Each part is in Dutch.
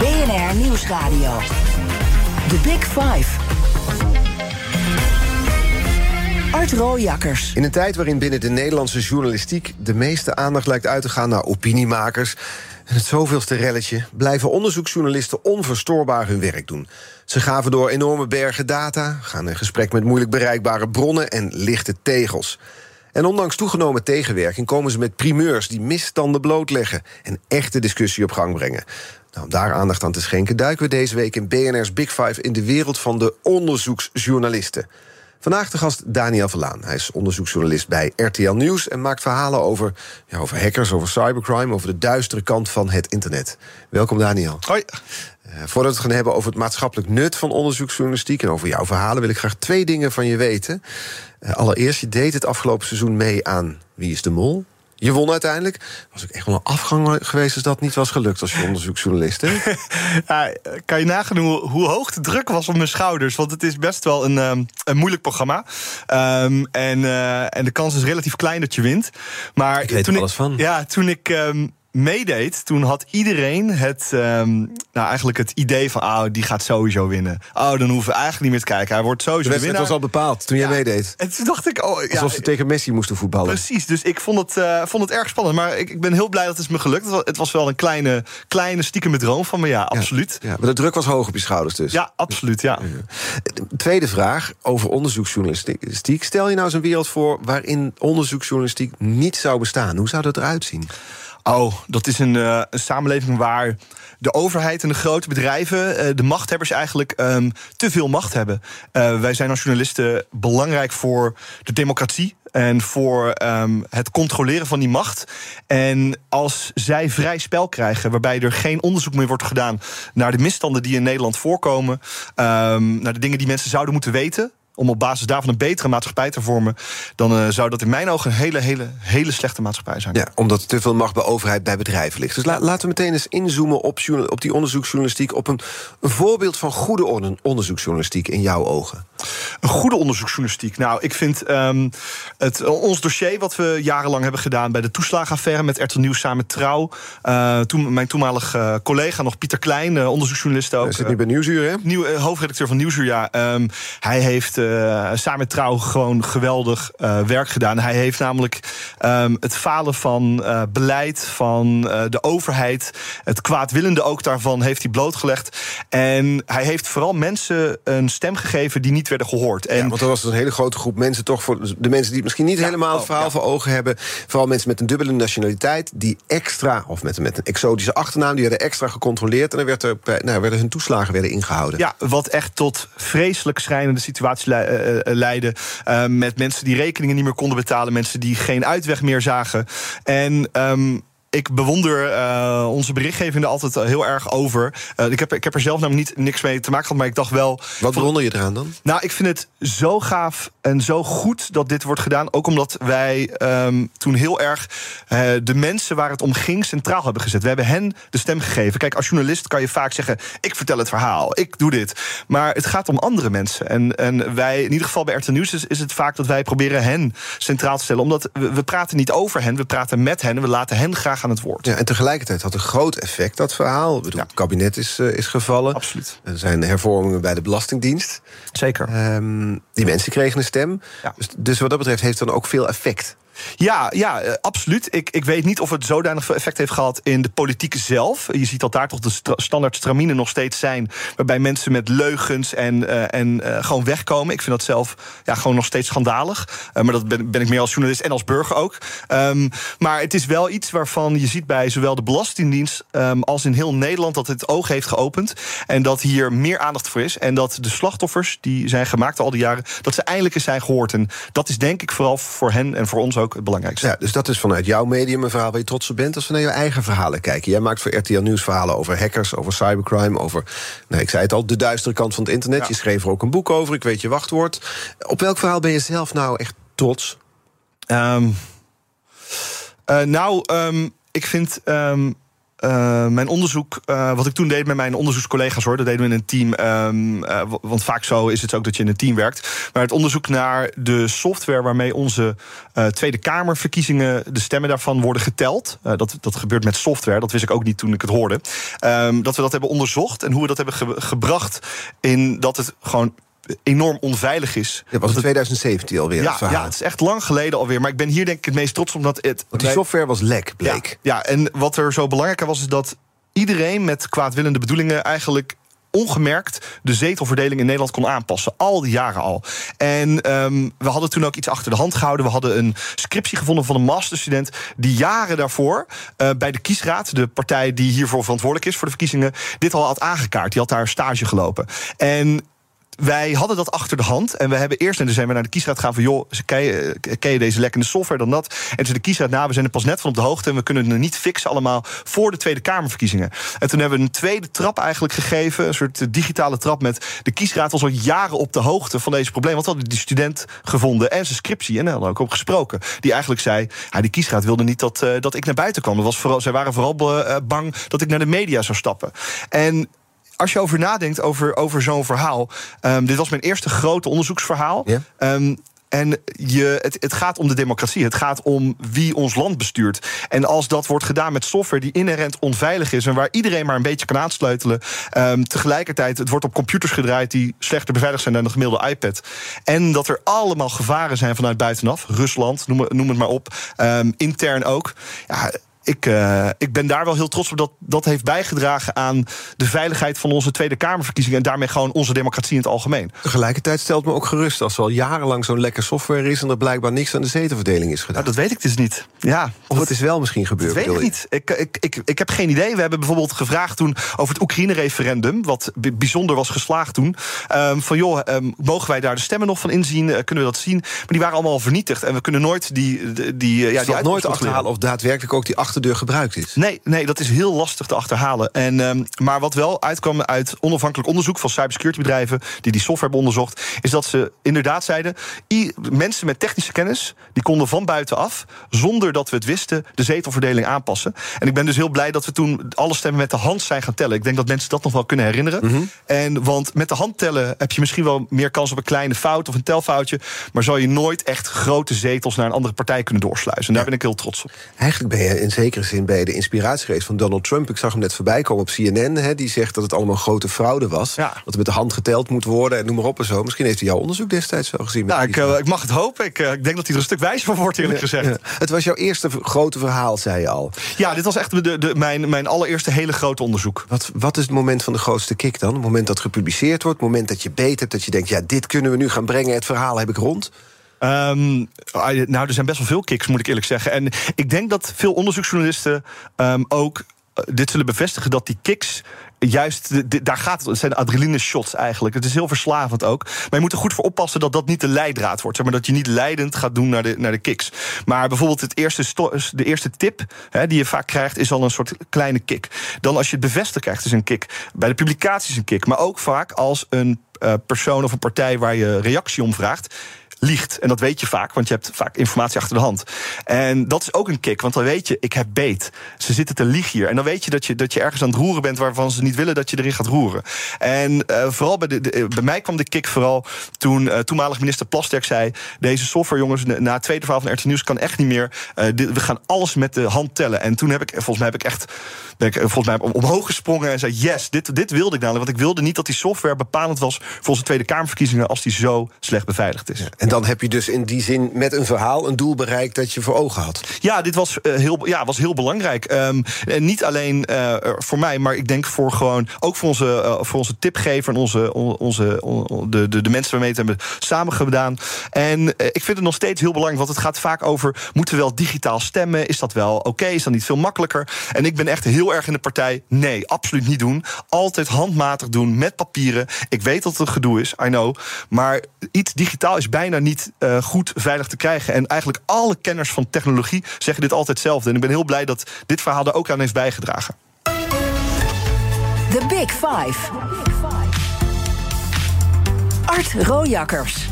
BNR Nieuwsradio. The Big Five. Art Rooijakkers. In een tijd waarin binnen de Nederlandse journalistiek de meeste aandacht lijkt uit te gaan naar opiniemakers en het zoveelste relletje, blijven onderzoeksjournalisten onverstoorbaar hun werk doen. Ze gaven door enorme bergen data, gaan in gesprek met moeilijk bereikbare bronnen en lichte tegels. En ondanks toegenomen tegenwerking komen ze met primeurs die misstanden blootleggen en echte discussie op gang brengen. Nou, om daar aandacht aan te schenken, duiken we deze week in BNR's Big Five in de wereld van de onderzoeksjournalisten. Vandaag de gast Daniel Verlaan. Hij is onderzoeksjournalist bij RTL Nieuws en maakt verhalen over, ja, over hackers, over cybercrime, over de duistere kant van het internet. Welkom Daniel. Hoi. Uh, voordat we het gaan hebben over het maatschappelijk nut van onderzoeksjournalistiek en over jouw verhalen, wil ik graag twee dingen van je weten. Uh, allereerst, je deed het afgelopen seizoen mee aan Wie is de Mol? Je won uiteindelijk. Was ook echt wel een afgang geweest als dat niet was gelukt als je onderzoeksjournalist. Hè? ja, kan je nagaan hoe, hoe, hoog de druk was op mijn schouders? Want het is best wel een, um, een moeilijk programma. Um, en, uh, en de kans is relatief klein dat je wint. Maar ik weet toen er alles van. Ja, toen ik. Um, meedeed, toen had iedereen het, um, nou eigenlijk het idee van... oh, die gaat sowieso winnen. Oh, dan hoeven we eigenlijk niet meer te kijken. Hij wordt sowieso de winnaar. was al bepaald toen ja. jij meedeed. En toen dacht ik... Oh, ja, Alsof ze tegen Messi moesten voetballen. Precies, dus ik vond het, uh, vond het erg spannend. Maar ik, ik ben heel blij dat het is me gelukt. Het was wel een kleine, kleine stiekeme droom van me, ja, absoluut. Ja, maar de druk was hoog op je schouders dus. Ja, absoluut, ja. Tweede vraag over onderzoeksjournalistiek. Stel je nou eens een wereld voor... waarin onderzoeksjournalistiek niet zou bestaan. Hoe zou dat eruit zien? Oh, dat is een, uh, een, samenleving waar de overheid en de grote bedrijven, uh, de machthebbers eigenlijk um, te veel macht hebben. Uh, wij zijn als journalisten belangrijk voor de democratie. En voor um, het controleren van die macht. En als zij vrij spel krijgen, waarbij er geen onderzoek meer wordt gedaan naar de misstanden die in Nederland voorkomen, um, naar de dingen die mensen zouden moeten weten, om op basis daarvan een betere maatschappij te vormen, dan uh, zou dat in mijn ogen een hele, hele, hele slechte maatschappij zijn. Ja, omdat te veel macht bij overheid bij bedrijven ligt. Dus la laten we meteen eens inzoomen op, op die onderzoeksjournalistiek, op een, een voorbeeld van goede on onderzoeksjournalistiek in jouw ogen. Een goede onderzoeksjournalistiek. Nou, ik vind um, het, ons dossier wat we jarenlang hebben gedaan bij de toeslagenaffaire met RTL Nieuws samen Trouw. Uh, toen mijn toenmalige uh, collega, nog Pieter Klein, onderzoeksjournalist ook. Hij zit nu bij Nieuwsuur, hè? Nieuw, hoofdredacteur van Nieuwsuur, ja. Um, hij heeft uh, samen met Trouw gewoon geweldig uh, werk gedaan. Hij heeft namelijk um, het falen van uh, beleid van de overheid, het kwaadwillende ook daarvan, heeft hij blootgelegd. En hij heeft vooral mensen een stem gegeven die niet werden gehoord. En ja, want er was een hele grote groep mensen, toch voor de mensen die het misschien niet ja, helemaal het verhaal oh, ja. voor ogen hebben. Vooral mensen met een dubbele nationaliteit, die extra, of met, met een exotische achternaam, die werden extra gecontroleerd. En dan werd er, nou, werden hun toeslagen werden ingehouden. Ja, wat echt tot vreselijk schrijnende situaties leiden. Uh, met mensen die rekeningen niet meer konden betalen. Mensen die geen uitweg meer zagen. En um, ik bewonder uh, onze berichtgeving er altijd heel erg over. Uh, ik, heb, ik heb er zelf namelijk niet niks mee te maken gehad, maar ik dacht wel. Wat bewonder je eraan dan? Nou, ik vind het zo gaaf en zo goed dat dit wordt gedaan. Ook omdat wij um, toen heel erg uh, de mensen waar het om ging centraal hebben gezet. We hebben hen de stem gegeven. Kijk, als journalist kan je vaak zeggen: ik vertel het verhaal, ik doe dit. Maar het gaat om andere mensen. En, en wij, in ieder geval bij RTL Nieuws, is, is het vaak dat wij proberen hen centraal te stellen. Omdat we, we praten niet over hen, we praten met hen. We laten hen graag aan het woord. Ja, en tegelijkertijd had een groot effect dat verhaal. Ik bedoel, ja. Het kabinet is, uh, is gevallen. Absoluut. Er zijn hervormingen bij de Belastingdienst. Zeker. Um, die mensen kregen een stem. Ja. Dus, dus wat dat betreft heeft het dan ook veel effect. Ja, ja uh, absoluut. Ik, ik weet niet of het zodanig veel effect heeft gehad in de politiek zelf. Je ziet dat daar toch de st standaard stramine nog steeds zijn. Waarbij mensen met leugens en, uh, en uh, gewoon wegkomen. Ik vind dat zelf ja, gewoon nog steeds schandalig. maar dat ben, ben, ik meer als journalist en als burger ook. Um, maar het is wel iets waarvan je ziet bij zowel de Belastingdienst um, als in heel Nederland dat het oog heeft geopend. En dat hier meer aandacht voor is. En dat de slachtoffers die zijn gemaakt al die jaren, dat ze eindelijk eens zijn gehoord. En dat is denk ik vooral voor hen en voor ons ook het belangrijkste. Ja, dus dat is vanuit jouw medium een verhaal waar je trots op bent... als we naar je eigen verhalen kijken. Jij maakt voor RTL Nieuws verhalen over hackers, over cybercrime... over, nou, ik zei het al, de duistere kant van het internet. Je schreef er ook een boek over, ik weet je wachtwoord. Op welk verhaal ben je zelf nou echt trots? Um, nou, um, ik vind... Um, uh, mijn onderzoek, uh, wat ik toen deed met mijn onderzoekscollega's hoor, dat deden we in een team. Um, uh, want vaak zo is het ook dat je in een team werkt. Maar het onderzoek naar de software waarmee onze Tweede Kamerverkiezingen, de stemmen daarvan worden geteld. dat, dat gebeurt met software, dat wist ik ook niet toen ik het hoorde. Um, dat we dat hebben onderzocht en hoe we dat hebben ge gebracht in dat het gewoon enorm onveilig is. Dat was in 2017 alweer. Ja, het ja, het is echt lang geleden alweer. Maar ik ben hier denk ik het meest trots omdat het. Want die software was lek, bleek. Ja, ja, en wat er zo belangrijk was, is dat iedereen met kwaadwillende bedoelingen eigenlijk ongemerkt de zetelverdeling in Nederland kon aanpassen. Al die jaren al. En um, we hadden toen ook iets achter de hand gehouden. We hadden een scriptie gevonden van een masterstudent... die jaren daarvoor uh, bij de kiesraad... de partij die hiervoor verantwoordelijk is voor de verkiezingen... dit al had aangekaart. Die had daar stage gelopen. En wij hadden dat achter de hand. En we hebben eerst in december naar de kiesraad gaan van... joh, ken je, je deze lekkende software dan dat? En toen de kiesraad, nou, we zijn er pas net van op de hoogte... en we kunnen het niet fixen allemaal voor de Tweede Kamerverkiezingen. En toen hebben we een tweede trap eigenlijk gegeven... een soort digitale trap met... de kiesraad was al jaren op de hoogte van deze probleem. Want we hadden die student gevonden en zijn scriptie... en daar hadden ook op gesproken. Die eigenlijk zei, ja, die kiesraad wilde niet dat, uh, dat ik naar buiten kwam. Was vooral, zij waren vooral bang dat ik naar de media zou stappen. En als je over nadenkt over, over zo'n verhaal. Um, dit was mijn eerste grote onderzoeksverhaal. Yeah. Um, en je, het, het, gaat om de democratie. Het gaat om wie ons land bestuurt. En als dat wordt gedaan met software die inherent onveilig is... en waar iedereen maar een beetje kan aansluitelen... Um, tegelijkertijd, het wordt op computers gedraaid... die slechter beveiligd zijn dan de gemiddelde iPad. En dat er allemaal gevaren zijn vanuit buitenaf. Rusland, noem, noem het maar op. Um, intern ook. Ja, ik, uh, ik ben daar wel heel trots op dat dat heeft bijgedragen aan de veiligheid van onze Tweede Kamerverkiezingen en daarmee gewoon onze democratie in het algemeen. Tegelijkertijd stelt me ook gerust als er al jarenlang zo'n lekker software is en er blijkbaar niks aan de zetelverdeling is gedaan. Nou, dat weet ik dus niet. Ja, of het is wel misschien gebeurd. Dat weet ik niet. Ik, ik, ik, ik heb geen idee. We hebben bijvoorbeeld gevraagd toen over het Oekraïne-referendum, wat bijzonder was geslaagd toen. Um, van joh, um, mogen wij daar de stemmen nog van inzien? Uh, kunnen we dat zien? Maar die waren allemaal vernietigd en we kunnen nooit die. die, die ja, die nooit achterhalen of daadwerkelijk ook die achterdeur gebruikt is. Nee, nee, dat is heel lastig te achterhalen. En, um, maar wat wel uitkwam uit onafhankelijk onderzoek van cybersecurity-bedrijven die die software hebben onderzocht, is dat ze inderdaad zeiden: mensen met technische kennis die konden van buitenaf, zonder dat we het wisten, de zetelverdeling aanpassen. En ik ben dus heel blij dat we toen alle stemmen met de hand zijn gaan tellen. Ik denk dat mensen dat nog wel kunnen herinneren. Mm -hmm. En want met de hand tellen heb je misschien wel meer kans op een kleine fout of een telfoutje, maar zal je nooit echt grote zetels naar een andere partij kunnen doorsluizen. En daar ben ik heel trots op. Eigenlijk ben je in zekere zin bij de inspiratie geweest van Donald Trump. Ik zag hem net voorbij komen op CNN. Hè, die zegt dat het allemaal grote fraude was. Ja. Dat er met de hand geteld moet worden en noem maar op en zo. Misschien heeft hij jouw onderzoek destijds wel gezien. Nou, ik, uh, ik, mag het hopen. Ik, uh, ik, denk dat hij er een stuk wijzer van wordt, eerlijk ja, gezegd. Ja. Het was jouw eerste grote verhaal, zei je al. Ja, dit was echt de, de, mijn, mijn allereerste hele grote onderzoek. Wat, wat is het moment van de grootste kick dan? Het moment dat gepubliceerd wordt, het moment dat je beet hebt... dat je denkt, ja, dit kunnen we nu gaan brengen, het verhaal heb ik rond... Um, nou, er zijn best wel veel kicks, moet ik eerlijk zeggen. En ik denk dat veel onderzoeksjournalisten um, ook dit zullen bevestigen dat die kicks juist, daar gaat het. Het zijn adrenaline shots eigenlijk. Het is heel verslavend ook. Maar je moet er goed voor oppassen dat dat niet de leidraad wordt. Zeg maar dat je niet leidend gaat doen naar de, naar de kicks. Maar bijvoorbeeld het eerste de eerste tip hè, die je vaak krijgt, is al een soort kleine kick. Dan als je het bevestigd krijgt, is een kick. Bij de publicaties een kick. Maar ook vaak als een uh, persoon of een partij waar je reactie om vraagt liegt. En dat weet je vaak, want je hebt vaak informatie achter de hand. En dat is ook een kick, want dan weet je, ik heb beet. Ze zitten te liegen hier. En dan weet je dat je, dat je ergens aan het roeren bent waarvan ze niet willen dat je erin gaat roeren. En uh, vooral bij, de, de, bij mij kwam de kick vooral toen uh, toenmalig minister Plasterk zei: Deze software, jongens, na tweede verhaal van RT Nieuws kan echt niet meer. We gaan alles met de hand tellen. En toen heb ik, volgens mij heb ik echt ben ik, volgens mij om, omhoog gesprongen en zei: Yes, dit, dit wilde ik namelijk. Want ik wilde niet dat die software bepalend was voor onze Tweede Kamerverkiezingen als die zo slecht beveiligd is. En dan heb je dus in die zin met een verhaal een doel bereikt dat je voor ogen had. Ja, dit was, uh, heel, ja, was heel belangrijk. Um, en niet alleen uh, voor mij, maar ik denk voor gewoon ook voor onze, uh, voor onze tipgever en onze, onze, de, de, de mensen waarmee het hebben samen gedaan. En ik vind het nog steeds heel belangrijk, want het gaat vaak over: moeten we wel digitaal stemmen? Is dat wel oké? Is dat niet veel makkelijker? En ik ben echt heel erg in de partij. Nee, absoluut niet doen. Altijd handmatig doen met papieren. Ik weet dat het een gedoe is, I know. Maar iets digitaal is bijna niet uh, goed veilig te krijgen. En eigenlijk alle kenners van technologie zeggen dit altijd hetzelfde. En ik ben heel blij dat dit verhaal er ook aan heeft bijgedragen. The Big Five. Art Rojakkers.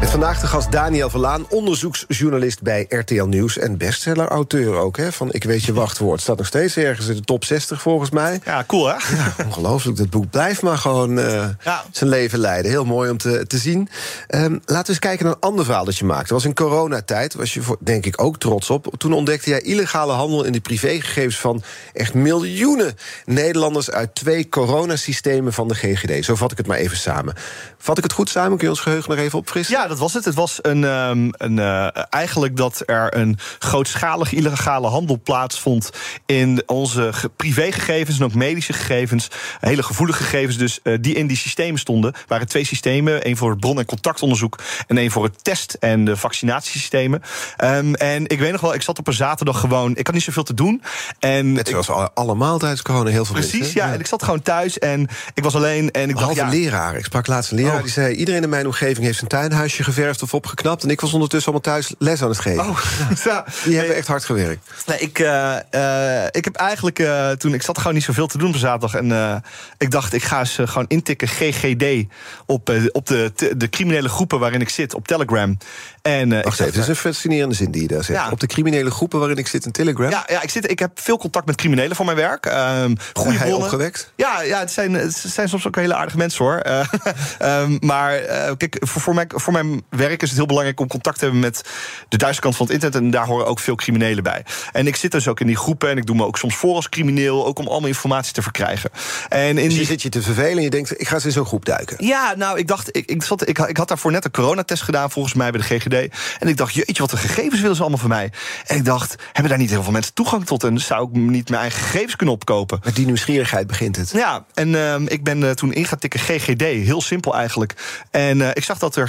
Met vandaag de gast Daniel Verlaan, onderzoeksjournalist bij RTL Nieuws... en bestseller-auteur ook, hè, van Ik weet je wachtwoord. Staat nog steeds ergens in de top 60 volgens mij. Ja, cool hè? Ja, ongelooflijk. Dat boek blijft maar gewoon uh, ja. zijn leven leiden. Heel mooi om te, te zien. Um, laten we eens kijken naar een ander verhaal dat je maakte. Dat was in coronatijd, was je voor, denk ik ook trots op. Toen ontdekte jij illegale handel in de privégegevens... van echt miljoenen Nederlanders... uit twee coronasystemen van de GGD. Zo vat ik het maar even samen. Vat ik het goed samen? Kun je ons geheugen nog even opfrissen? Ja, dat was het. Het was een, um, een, uh, eigenlijk dat er een grootschalige illegale handel plaatsvond in onze privégegevens en ook medische gegevens. Hele gevoelige gegevens, dus uh, die in die systemen stonden. Er waren twee systemen: één voor het bron- en contactonderzoek en één voor het test- en de vaccinatiesystemen. Um, en ik weet nog wel, ik zat op een zaterdag gewoon. Ik had niet zoveel te doen. En het was allemaal tijdens corona heel veel Precies, mensen, ja, ja, En ik zat gewoon thuis en ik was alleen. En ik Behalve dacht, ja, leraar. Ik sprak laatst een leraar oh. die zei: iedereen in mijn omgeving heeft een tuinhuisje geverfd of opgeknapt. En ik was ondertussen allemaal thuis les aan het geven. Oh, ja. Die hebben echt hard gewerkt. Nee, ik, uh, uh, ik heb eigenlijk uh, toen. Ik zat gewoon niet zoveel te doen op zaterdag. En ik dacht, ik ga eens gewoon intikken GGD op, op de, de criminele groepen waarin ik zit op Telegram. En, Wacht even, het is een fascinerende zin die je daar zegt. Ja. Op de criminele groepen waarin ik zit in Telegram. Ja, ja ik, zit, ik heb veel contact met criminelen voor mijn werk. Um, goede bronnen. opgewekt? Ja, ja het, zijn, het zijn soms ook hele aardige mensen hoor. um, maar kijk, voor, voor, mijn, voor mijn werk is het heel belangrijk om contact te hebben met de Duitse kant van het internet. En daar horen ook veel criminelen bij. En ik zit dus ook in die groepen en ik doe me ook soms voor als crimineel. Ook om allemaal informatie te verkrijgen. En in dus je die... zit je te vervelen en je denkt, ik ga eens in zo'n groep duiken. Ja, nou, ik dacht, ik, ik, zat, ik, ik had daarvoor net een coronatest gedaan, volgens mij bij de GGD. En ik dacht, jeetje, wat de gegevens willen ze allemaal van mij. En ik dacht, hebben daar niet heel veel mensen toegang tot? En zou ik niet mijn eigen gegevens kunnen opkopen? Met die nieuwsgierigheid begint het. Ja, en uh, ik ben uh, toen in gaan tikken GGD, heel simpel eigenlijk. En uh, ik zag dat er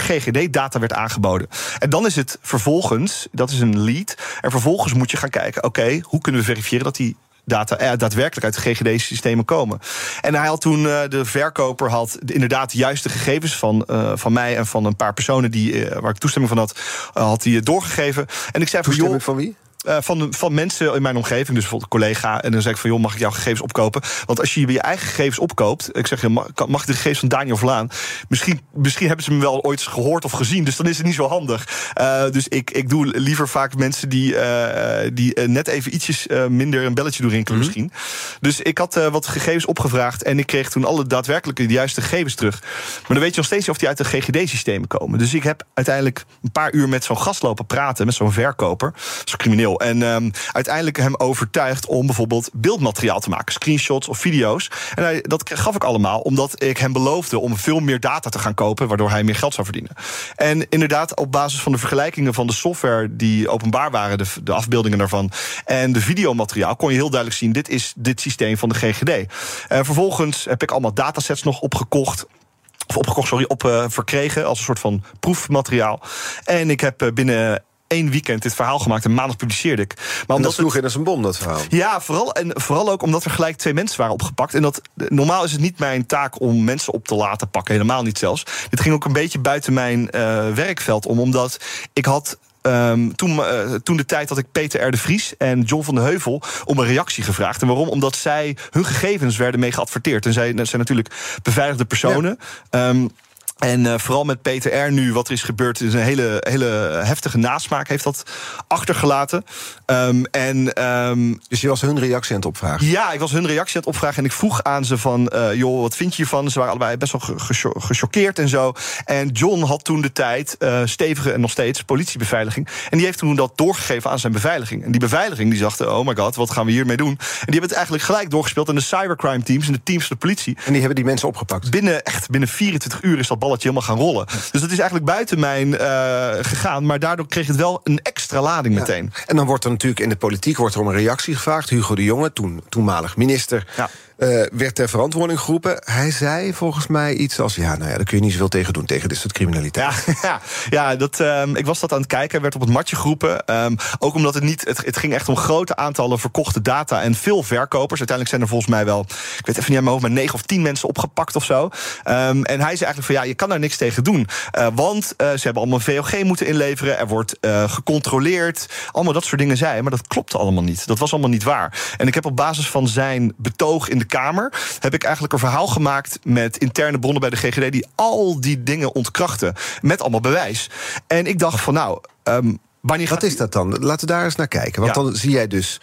GGD-data werd aangeboden. En dan is het vervolgens, dat is een lead. En vervolgens moet je gaan kijken, oké, okay, hoe kunnen we verifiëren dat die data daadwerkelijk uit de GGD-systemen komen. En hij had toen, uh, de verkoper had inderdaad de juiste gegevens van, uh, van mij en van een paar personen die, uh, waar ik toestemming van had, had hij doorgegeven. En ik zei van, joh, van wie? Uh, van, van mensen in mijn omgeving, dus bijvoorbeeld een collega. En dan zeg ik van, joh, mag ik jouw gegevens opkopen? Want als je je eigen gegevens opkoopt... ik zeg, mag, mag ik de gegevens van Daniel Vlaan? Misschien, misschien hebben ze me wel ooit gehoord of gezien... dus dan is het niet zo handig. Uh, dus ik, ik doe liever vaak mensen die, uh, die net even ietsjes minder een belletje doen rinkelen mm -hmm. misschien. Dus ik had wat gegevens opgevraagd... en ik kreeg toen alle daadwerkelijke de juiste gegevens terug. Maar dan weet je nog steeds niet of die uit de GGD-systemen komen. Dus ik heb uiteindelijk een paar uur met zo'n gast lopen praten... met zo'n verkoper, zo'n crimineel en um, uiteindelijk hem overtuigd om bijvoorbeeld beeldmateriaal te maken, screenshots of video's. En dat gaf ik allemaal omdat ik hem beloofde om veel meer data te gaan kopen, waardoor hij meer geld zou verdienen. En inderdaad, op basis van de vergelijkingen van de software die openbaar waren, de, de afbeeldingen daarvan, en de videomateriaal, kon je heel duidelijk zien: dit is dit systeem van de GGD. En vervolgens heb ik allemaal datasets nog opgekocht of opgekocht, sorry, op uh, verkregen als een soort van proefmateriaal. En ik heb uh, binnen één weekend dit verhaal gemaakt en maandag publiceerde ik. Maar omdat dat sloeg in als een bom, dat verhaal. Ja, vooral, en vooral ook omdat er gelijk twee mensen waren opgepakt. En dat, normaal is het niet mijn taak om mensen op te laten pakken, helemaal niet zelfs. Dit ging ook een beetje buiten mijn uh, werkveld om, omdat ik had Um, toen, uh, toen de tijd had ik Peter R. de Vries en John van de Heuvel om een reactie gevraagd. En waarom? Omdat zij hun gegevens werden mee geadverteerd. En zij zijn natuurlijk beveiligde personen. Ja. Um, en uh, vooral met Peter R. nu, wat er is gebeurd, is een hele, hele heftige nasmaak heeft dat achtergelaten. Um, en, um, dus je was hun reactie aan het opvragen? Ja, ik was hun reactie aan het opvragen. En ik vroeg aan ze van, uh, joh, wat vind je hiervan? Ze waren allebei best wel gechoqueerd en zo. En John had toen de tijd uh, stevige en nog steeds politiebeveiliging. En die heeft toen dat doorgegeven aan zijn beveiliging. En die beveiliging die dacht, oh my god, wat gaan we hiermee doen? En die hebben het eigenlijk gelijk doorgespeeld aan de cybercrime teams en de teams van de politie. En die hebben die mensen opgepakt? Binnen, echt, binnen 24 uur is dat balletje helemaal gaan rollen. Dus dat is eigenlijk buiten mijn uh, gegaan. Maar daardoor kreeg het wel een extra lading ja. meteen. En dan wordt er natuurlijk in de politiek wordt er om een reactie gevraagd. Hugo de Jonge, toen toenmalig minister. Ja. Uh, werd ter verantwoording geroepen. Hij zei volgens mij iets als: ja, nou ja, daar kun je niet zoveel tegen doen tegen dit soort criminaliteit. Ja, ja, dat, um, ik was dat aan het kijken. Werd op het matje geroepen. Um, ook omdat het niet. Het, ging echt om grote aantallen verkochte data en veel verkopers. Uiteindelijk zijn er volgens mij wel, ik weet even niet aan mijn maar negen of tien mensen opgepakt of zo. Um, en hij zei eigenlijk van ja, je kan daar niks tegen doen. Uh, want uh, ze hebben allemaal VOG moeten inleveren. Er wordt gecontroleerd. Allemaal dat soort dingen zei. Maar dat klopte allemaal niet. Dat was allemaal niet waar. En ik heb op basis van zijn betoog in de Kamer. heb ik eigenlijk een verhaal gemaakt met interne bronnen bij de GGD. die al die dingen ontkrachten. Met allemaal bewijs. En ik dacht van nou. Um, wanneer Wat is dat dan? Laten we daar eens naar kijken. Want ja. dan zie jij dus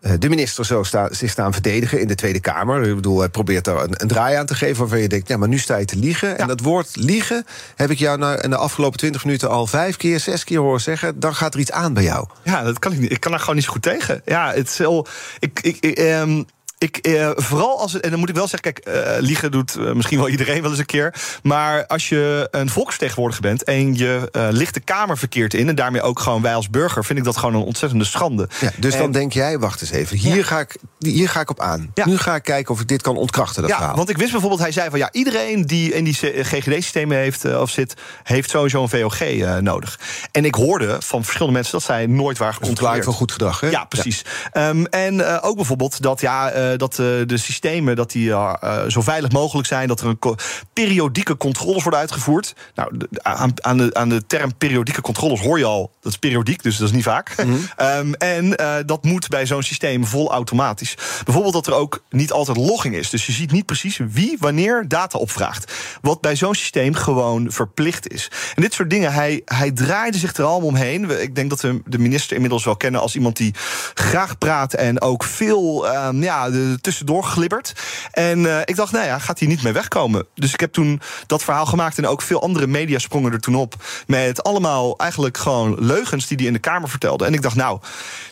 uh, de minister zo sta, zich staan verdedigen in de Tweede Kamer. Ik bedoel, hij probeert daar een, een, draai aan te geven waarvan je denkt, ja, maar nu sta je te liegen. Ja. En dat woord liegen heb ik jou nou in de afgelopen twintig minuten al vijf keer, zes keer horen zeggen. Dan gaat er iets aan bij jou. Ja, dat kan ik niet. Ik kan daar gewoon niet zo goed tegen. Ja, het is heel. Ik, ik, ik um ik, eh, vooral als het, en dan moet ik wel zeggen, kijk, eh, liegen doet eh, misschien wel iedereen wel eens een keer. Maar als je een volksvertegenwoordiger bent en je uh, ligt de Kamer verkeerd in, en daarmee ook gewoon wij als burger, vind ik dat gewoon een ontzettende schande. Ja, dus en, dan denk jij, wacht eens even, hier, ja. ga, ik, hier ga ik op aan. Ja. Nu ga ik kijken of ik dit kan ontkrachten. Dat ja, verhaal. want ik wist bijvoorbeeld, hij zei van ja, iedereen die in die GGD-systemen heeft of zit, heeft sowieso een VOG nodig. En ik hoorde van verschillende mensen dat zij nooit waren gecontroleerd. van goed gedrag, hè? Ja, precies. Um, en ook bijvoorbeeld dat ja, dat de systemen dat die uh, zo veilig mogelijk zijn, dat er een periodieke controles worden uitgevoerd. Nou, aan, aan, de, aan de term periodieke controles hoor je al, dat is periodiek, dus dat is niet vaak. Mm -hmm. um, en dat moet bij zo'n systeem vol automatisch. Bijvoorbeeld dat er ook niet altijd logging is. Dus je ziet niet precies wie wanneer data opvraagt. Wat bij zo'n systeem gewoon verplicht is. En dit soort dingen, hij, hij draaide zich er allemaal omheen. Ik denk dat we de minister inmiddels wel kennen als iemand die graag praat en ook veel um, ja, tussendoor glibbert. En uh, ik dacht, nou ja, gaat hij niet mee wegkomen. Dus ik heb toen dat verhaal gemaakt en ook veel andere media sprongen er toen op. Met allemaal eigenlijk gewoon leugens die hij in de Kamer vertelde. En ik dacht, nou,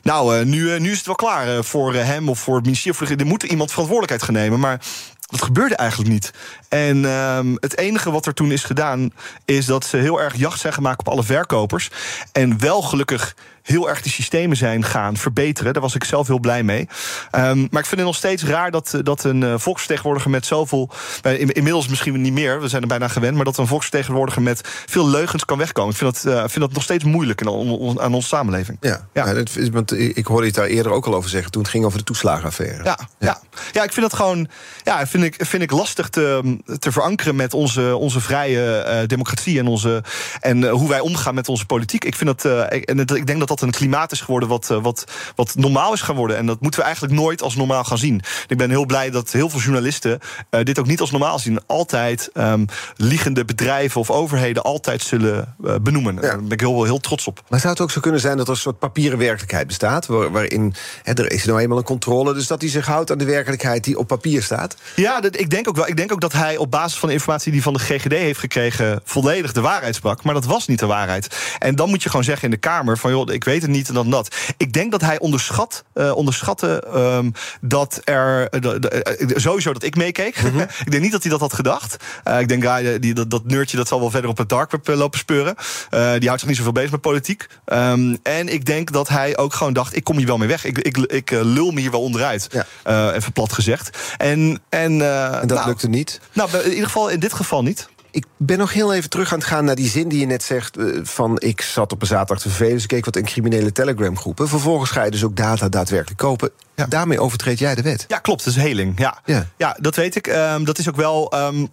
nou uh, nu, nu is het wel klaar voor hem of voor het ministerie. Er moet iemand verantwoordelijkheid gaan nemen. Maar dat gebeurde eigenlijk niet. En um, het enige wat er toen is gedaan, is dat ze heel erg jacht zijn gemaakt op alle verkopers. En wel gelukkig heel erg de systemen zijn gaan verbeteren. Daar was ik zelf heel blij mee. Um, maar ik vind het nog steeds raar dat, dat een uh, volksvertegenwoordiger met zoveel. In, inmiddels misschien niet meer, we zijn er bijna gewend. Maar dat een volksvertegenwoordiger met veel leugens kan wegkomen. Ik vind dat, uh, vind dat nog steeds moeilijk in, on, aan onze samenleving. Ja, ja. ja dat is, want ik hoorde je het daar eerder ook al over zeggen. toen het ging over de toeslagenaffaire. Ja, ja. ja. ik vind dat gewoon. Ja, vind ik, vind ik lastig te, te verankeren met onze, onze vrije uh, democratie en, onze, en uh, hoe wij omgaan met onze politiek. Ik, vind dat, ik, en ik denk dat dat een klimaat is geworden wat, wat, wat normaal is geworden. En dat moeten we eigenlijk nooit als normaal gaan zien. Ik ben heel blij dat heel veel journalisten dit ook niet als normaal zien. Altijd um, liegende bedrijven of overheden altijd zullen benoemen. Ja. Daar ben ik heel, heel trots op. Maar zou het ook zo kunnen zijn dat er een soort papieren werkelijkheid bestaat, waar, waarin er is nou eenmaal een controle, dus dat hij zich houdt aan de werkelijkheid die op papier staat? Ja, dat, ik denk ook wel. Ik denk ook dat hij op basis van de informatie die hij van de GGD heeft gekregen, volledig de waarheid sprak. Maar dat was niet de waarheid. En dan moet je gewoon zeggen in de Kamer: van joh, ik weet het niet en dan dat. Ik denk dat hij onderschat, uh, onderschatte um, dat er. Uh, uh, sowieso dat ik meekeek. Mm -hmm. ik denk niet dat hij dat had gedacht. ik denk, ah, die, dat, dat nerdje dat zal wel verder op het darkweb lopen speuren. die houdt zich niet zoveel bezig met politiek. Um, en ik denk dat hij ook gewoon dacht: ik kom hier wel mee weg. Ik, ik, ik lul me hier wel onderuit. Ja. even plat gezegd. En, en, en dat nou, lukte niet? Nou, in ieder geval in dit geval niet. Ik ben nog heel even terug aan het gaan naar die zin die je net zegt... Uh, van ik zat op een zaterdag te vervelen, dus ik keek wat in criminele Telegram-groepen. Vervolgens ga je dus ook data daadwerkelijk kopen. Ja. Daarmee overtreed jij de wet. Ja, klopt, dat is heling. Ja, ja. ja dat weet ik. Um, dat is ook wel... Um,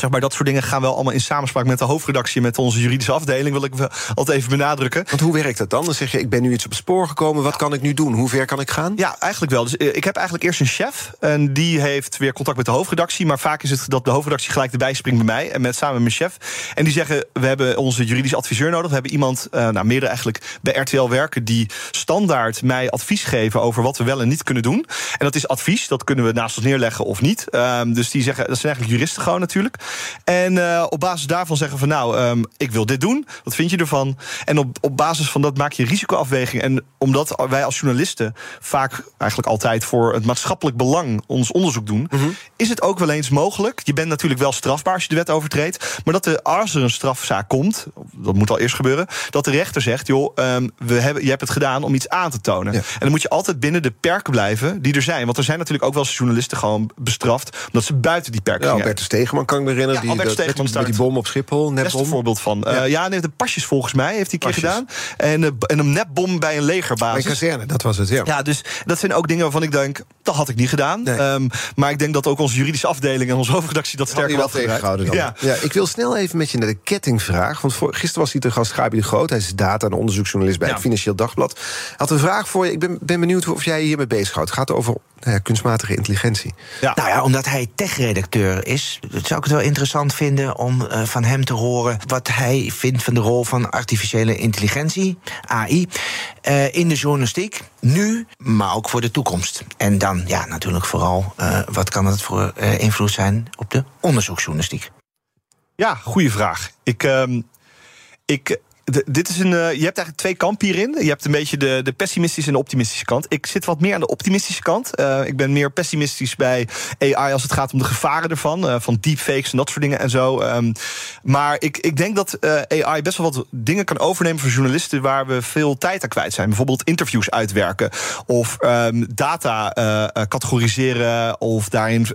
Zeg maar, dat soort dingen gaan wel allemaal in samenspraak met de hoofdredactie, met onze juridische afdeling, wil ik altijd even benadrukken. Want hoe werkt dat dan? Dan zeg je, ik ben nu iets op het spoor gekomen, wat kan ik nu doen? Hoe ver kan ik gaan? Ja, eigenlijk wel. Dus ik heb eigenlijk eerst een chef en die heeft weer contact met de hoofdredactie. Maar vaak is het dat de hoofdredactie gelijk erbij springt bij mij en met samen met mijn chef. En die zeggen, we hebben onze juridische adviseur nodig. We hebben iemand, uh, nou meerdere eigenlijk, bij RTL werken die standaard mij advies geven over wat we wel en niet kunnen doen. En dat is advies, dat kunnen we naast ons neerleggen of niet. Um, dus die zeggen, dat zijn eigenlijk juristen gewoon natuurlijk. En uh, op basis daarvan zeggen van nou, um, ik wil dit doen. Wat vind je ervan? En op, op basis van dat maak je risicoafweging. En omdat wij als journalisten vaak eigenlijk altijd voor het maatschappelijk belang ons onderzoek doen, mm -hmm. is het ook wel eens mogelijk. Je bent natuurlijk wel strafbaar als je de wet overtreedt. Maar dat er, als er een strafzaak komt, dat moet al eerst gebeuren, dat de rechter zegt: joh, um, we hebben, je hebt het gedaan om iets aan te tonen. Ja. En dan moet je altijd binnen de perken blijven die er zijn. Want er zijn natuurlijk ook wel eens journalisten gewoon bestraft omdat ze buiten die perken ja, Albertus Stegeman kan ik me herinneren. Ja, die, dat, met, met, die bom op Schiphol, nepbom. een voorbeeld van. Ja, uh, ja nee, de pasjes volgens mij heeft hij een keer gedaan. En, uh, en een nepbom bij een legerbasis. Bij kazerne, dat was het, ja. Ja, dus dat zijn ook dingen waarvan ik denk, dat had ik niet gedaan. Nee. Um, maar ik denk dat ook onze juridische afdeling en onze hoofdredactie dat sterker wel tegengehouden. Ja. ja, ik wil snel even met je naar de kettingvraag. Want voor, gisteren was hij te gast Gabi de Groot. Hij is data- en onderzoeksjournalist bij ja. het Financieel Dagblad. Had een vraag voor je. Ik ben, ben benieuwd of jij hiermee bezighoudt. Het gaat over nou ja, kunstmatige intelligentie. Ja. Nou ja, omdat hij tech-redacteur is, zou ik het wel interessant vinden om uh, van hem te horen wat hij vindt van de rol van artificiële intelligentie, AI, uh, in de journalistiek. Nu, maar ook voor de toekomst. En dan, ja, natuurlijk vooral, uh, wat kan het voor invloed zijn op de onderzoeksjournalistiek? Ja, goede vraag. Ik, uh, ik de, dit is een, uh, je hebt eigenlijk twee kampen hierin. Je hebt een beetje de, de pessimistische en de optimistische kant. Ik zit wat meer aan de optimistische kant. Uh, ik ben meer pessimistisch bij AI als het gaat om de gevaren ervan. Uh, van deepfakes en dat soort dingen en zo. Um, maar ik, ik denk dat AI best wel wat dingen kan overnemen van journalisten waar we veel tijd aan kwijt zijn. Bijvoorbeeld interviews uitwerken. Of um, data categoriseren. Of daarin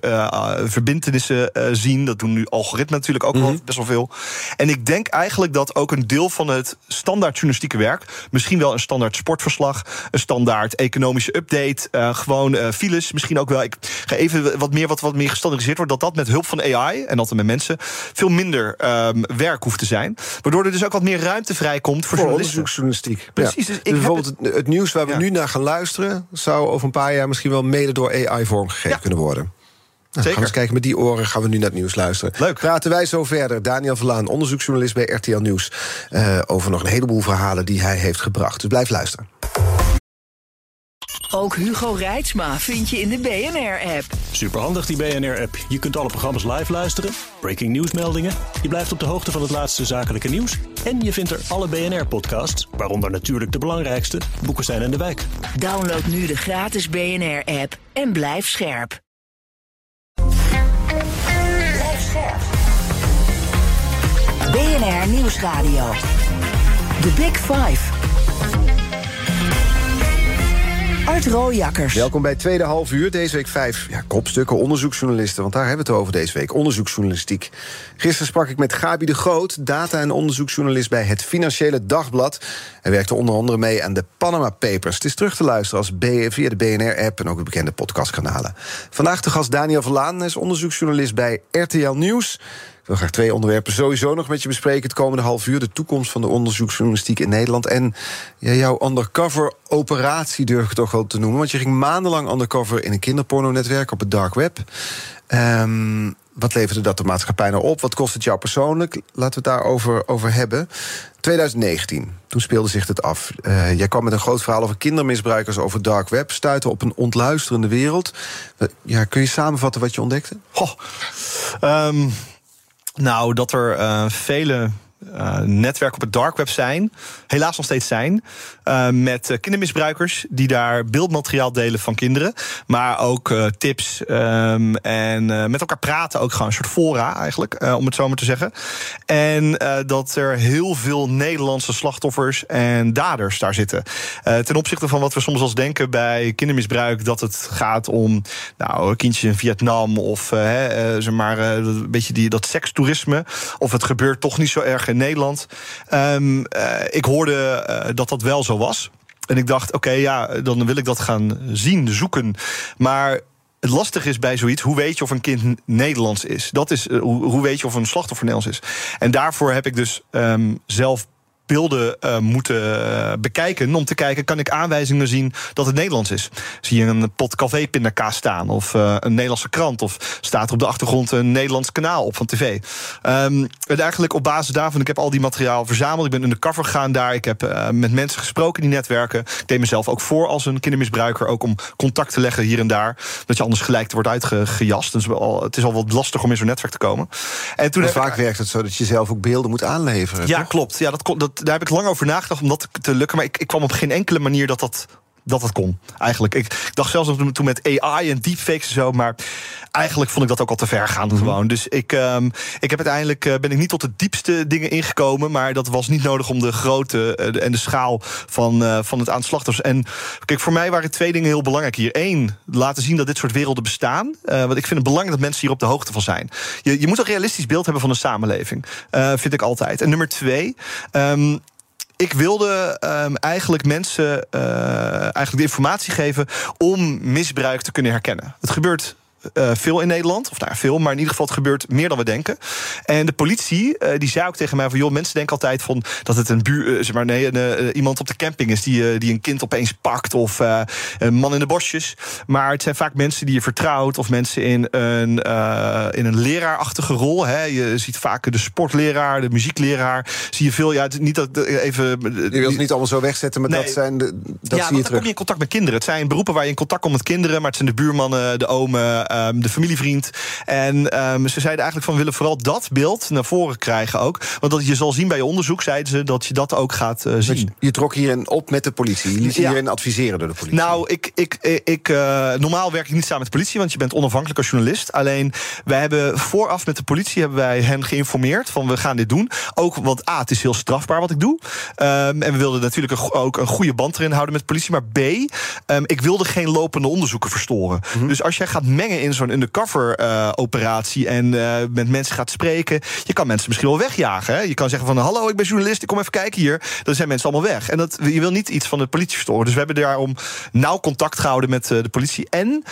verbindenissen zien. Dat doen nu algoritmen natuurlijk ook mm -hmm. wel best wel veel. En ik denk eigenlijk dat ook een deel van het het standaard journalistieke werk. Misschien wel een standaard sportverslag, een standaard economische update, uh, gewoon uh, files. Misschien ook wel. Ik ga even wat meer, wat, wat meer gestandardiseerd wordt. Dat dat met hulp van AI en altijd met mensen veel minder um, werk hoeft te zijn. Waardoor er dus ook wat meer ruimte vrijkomt voor, voor onderzoeksjournalistiek. Precies. Ja. Dus, dus bijvoorbeeld het, het, nieuws waar we ja. nu naar gaan luisteren, zou over een paar jaar misschien wel mede door AI vormgegeven ja. kunnen worden. Nou, Zeker. Gaan we eens kijken, met die oren gaan we nu naar het nieuws luisteren. Leuk. Praten wij zo verder. Daniel Verlaan, onderzoeksjournalist bij RTL Nieuws... Uh, over nog een heleboel verhalen die hij heeft gebracht. Dus blijf luisteren. Ook Hugo Reitsma vind je in de BNR-app. Superhandig die BNR-app. Je kunt alle programma's live luisteren, breaking nieuwsmeldingen... je blijft op de hoogte van het laatste zakelijke nieuws... en je vindt er alle BNR-podcasts, waaronder natuurlijk de belangrijkste... Boeken zijn in de wijk. Download nu de gratis BNR-app en blijf scherp. BNR Nieuwsradio. The Big Five. Art Rooijakkers. Welkom bij tweede half uur. Deze week vijf ja, kopstukken onderzoeksjournalisten. Want daar hebben we het over deze week. Onderzoeksjournalistiek. Gisteren sprak ik met Gabi de Groot, data- en onderzoeksjournalist bij het Financiële Dagblad. Hij werkte onder andere mee aan de Panama Papers. Het is terug te luisteren als via de BNR-app en ook de bekende podcastkanalen. Vandaag de gast Daniel Verlaan, is onderzoeksjournalist bij RTL Nieuws. Wil graag twee onderwerpen sowieso nog met je bespreken het komende half uur. De toekomst van de onderzoeksjournalistiek in Nederland. En ja, jouw undercover operatie durf ik toch wel te noemen. Want je ging maandenlang undercover in een kinderporno-netwerk op het dark web. Um, wat leverde dat de maatschappij nou op? Wat kost het jou persoonlijk? Laten we het daarover over hebben. 2019, toen speelde zich het af. Uh, jij kwam met een groot verhaal over kindermisbruikers over dark web. Stuiten op een ontluisterende wereld. Ja, kun je samenvatten wat je ontdekte? Nou, dat er uh, vele uh, netwerken op het dark web zijn, helaas nog steeds zijn, uh, met uh, kindermisbruikers die daar beeldmateriaal delen van kinderen, maar ook tips um, en met elkaar praten, ook gewoon een soort fora eigenlijk, om het zo maar te zeggen. En dat er heel veel Nederlandse slachtoffers en daders daar zitten. ten opzichte van wat we soms als denken bij kindermisbruik, dat het gaat om nou, kindjes in Vietnam of zeg maar een beetje die, dat sekstoerisme, of het gebeurt toch niet zo erg in Nederland. Um, uh, ik hoorde uh, dat dat wel zo was. En ik dacht, oké, ja, dan wil ik dat gaan zien, zoeken. Maar het lastige is bij zoiets, hoe weet je of een kind Nederlands is? Dat is, uh, hoe, hoe weet je of een slachtoffer Nederlands is? En daarvoor heb ik dus um, zelf beelden uh, moeten eh, bekijken. Om te kijken, kan ik aanwijzingen zien dat het Nederlands is? Zie je een pot café-pindakaas staan? Of uh, een Nederlandse krant? Of staat er op de achtergrond een Nederlands kanaal op van tv? Um, en eigenlijk op basis daarvan, ik heb al die materiaal verzameld. Ik ben in de cover gegaan daar. Ik heb uh, met mensen gesproken die netwerken. Ik deed mezelf ook voor als een kindermisbruiker. Ook om contact te leggen hier en daar. Dat je anders gelijk wordt uitgejast. Dus het is al wat lastig om in zo'n netwerk te komen. En toen vaak ik, werkt het zo dat je zelf ook beelden moet aanleveren. Ja, toch? klopt. Ja, dat, dat, daar heb ik lang over nagedacht om dat te lukken. Maar ik, ik kwam op geen enkele manier dat dat dat het kon. Eigenlijk. Ik dacht zelfs toen met AI en deepfakes en zo, maar eigenlijk vond ik dat ook al te ver gaan. Mm -hmm. gewoon. Dus ik, um, ik heb uiteindelijk uh, ben ik niet tot de diepste dingen ingekomen, maar dat was niet nodig om de grootte uh, en de schaal van, uh, van het aanslachters. En kijk, voor mij waren twee dingen heel belangrijk hier. Eén, laten zien dat dit soort werelden bestaan. want ik vind het belangrijk dat mensen hier op de hoogte van zijn. Je, je moet een realistisch beeld hebben van de samenleving. vind ik altijd. En nummer twee. Um, ik wilde um, eigenlijk mensen uh, eigenlijk de informatie geven om misbruik te kunnen herkennen. Het gebeurt uh, veel in Nederland. Of nou, veel, maar in ieder geval het gebeurt meer dan we denken. En de politie uh, die zei ook tegen mij van... joh, mensen denken altijd van dat het een buur... Uh, zeg maar, nee, een, iemand op de camping is die, die een kind opeens pakt... of een man in de bosjes. Maar het zijn vaak mensen die je vertrouwt... of mensen in een, in een leraarachtige rol. Hè. Je ziet vaak de sportleraar, de muziekleraar. Zie je veel, ja, niet dat even... Je wilt het niet allemaal zo wegzetten, maar nee. dat zijn de, dat ja, zie je dan kom je in contact met kinderen. Het zijn beroepen waar je in contact komt met kinderen... maar het zijn de buurmannen, de omen... Um, de familievriend. En um, ze zeiden eigenlijk van we willen vooral dat beeld naar voren krijgen ook. Want dat je zal zien bij je onderzoek, zeiden ze, dat je dat ook gaat uh, zien. Je, je trok hierin op met de politie. Je liet ja. hierin adviseren door de politie. Nou, ik, ik, ik, uh, normaal werk ik niet samen met de politie, want je bent onafhankelijk als journalist. Alleen wij hebben vooraf met de politie hebben wij hen geïnformeerd van we gaan dit doen. Ook want A, het is heel strafbaar wat ik doe. Um, en we wilden natuurlijk ook een goede band erin houden met de politie. Maar B, um, ik wilde geen lopende onderzoeken verstoren. Mm -hmm. Dus als jij gaat mengen in zo'n undercover uh, operatie en uh, met mensen gaat spreken, je kan mensen misschien wel wegjagen. Hè? Je kan zeggen van hallo, ik ben journalist, ik kom even kijken hier. Dan zijn mensen allemaal weg. En dat, je wil niet iets van de politie verstoren. Dus we hebben daarom nauw contact gehouden met uh, de politie. En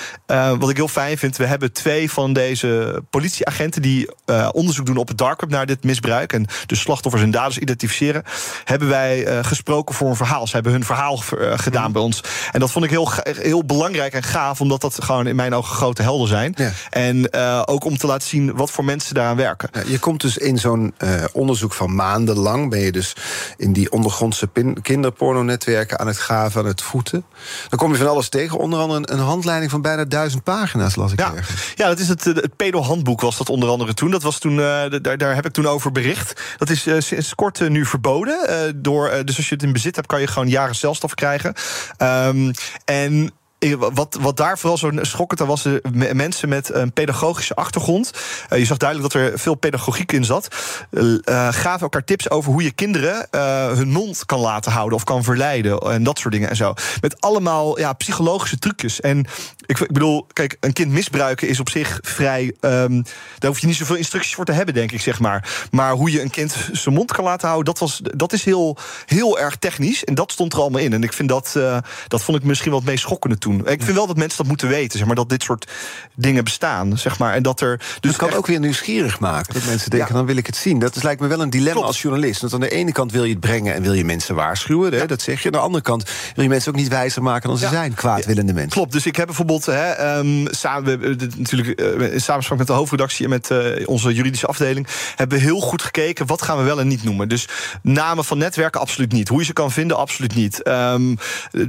wat ik heel fijn vind, we hebben twee van deze politieagenten die onderzoek doen op het dark web naar dit misbruik en de slachtoffers en daders identificeren, hebben wij gesproken voor een verhaal. Ze hebben hun verhaal gedaan mm. bij ons. En dat vond ik heel, heel belangrijk en gaaf, omdat dat gewoon in mijn ogen grote zijn. Ja. En uh, ook om te laten zien wat voor mensen daaraan werken. Ja, je komt dus in zo'n uh, onderzoek van maandenlang. Ben je dus in die ondergrondse kinderpornonetwerken aan het graven, aan het voeten. Dan kom je van alles tegen. Onder andere een, een handleiding van bijna duizend pagina's, las ik ja. ergens. Ja, dat is het, het pedo-handboek was dat onder andere toen. Dat was toen, uh, daar, daar heb ik toen over bericht. Dat is sinds kort nu verboden. door, dus als je het in bezit hebt, kan je gewoon jaren celstraf krijgen. Um, en wat, wat daar vooral zo schokkend aan was, mensen met een pedagogische achtergrond. Uh, je zag duidelijk dat er veel pedagogiek in zat. Uh, gaven elkaar tips over hoe je kinderen uh, hun mond kan laten houden of kan verleiden en dat soort dingen en zo. Met allemaal ja, psychologische trucjes. En ik, ik bedoel, kijk, een kind misbruiken is op zich vrij. Um, daar hoef je niet zoveel instructies voor te hebben, denk ik, zeg maar. Maar hoe je een kind zijn mond kan laten houden, dat, was, dat is heel, heel erg technisch. En dat stond er allemaal in. En ik vind dat, dat vond ik misschien wel het meest schokkende toen. Ik vind wel dat mensen dat moeten weten, zeg maar, dat dit soort dingen bestaan, zeg maar, en dat er. Dus dat kan echt... ook weer nieuwsgierig maken. Dat mensen denken, ja. dan wil ik het zien. Dat is, lijkt me wel een dilemma Klopt. als journalist. Want aan de ene kant wil je het brengen en wil je mensen waarschuwen, hè, ja. dat zeg je. Aan de andere kant wil je mensen ook niet wijzer maken dan ze ja. zijn, kwaadwillende mensen. Klopt. Dus ik heb bijvoorbeeld hè, um, samen, we, natuurlijk uh, in samenspraak met de hoofdredactie en met uh, onze juridische afdeling, hebben we heel goed gekeken wat gaan we wel en niet noemen. Dus namen van netwerken absoluut niet. Hoe je ze kan vinden, absoluut niet. Um,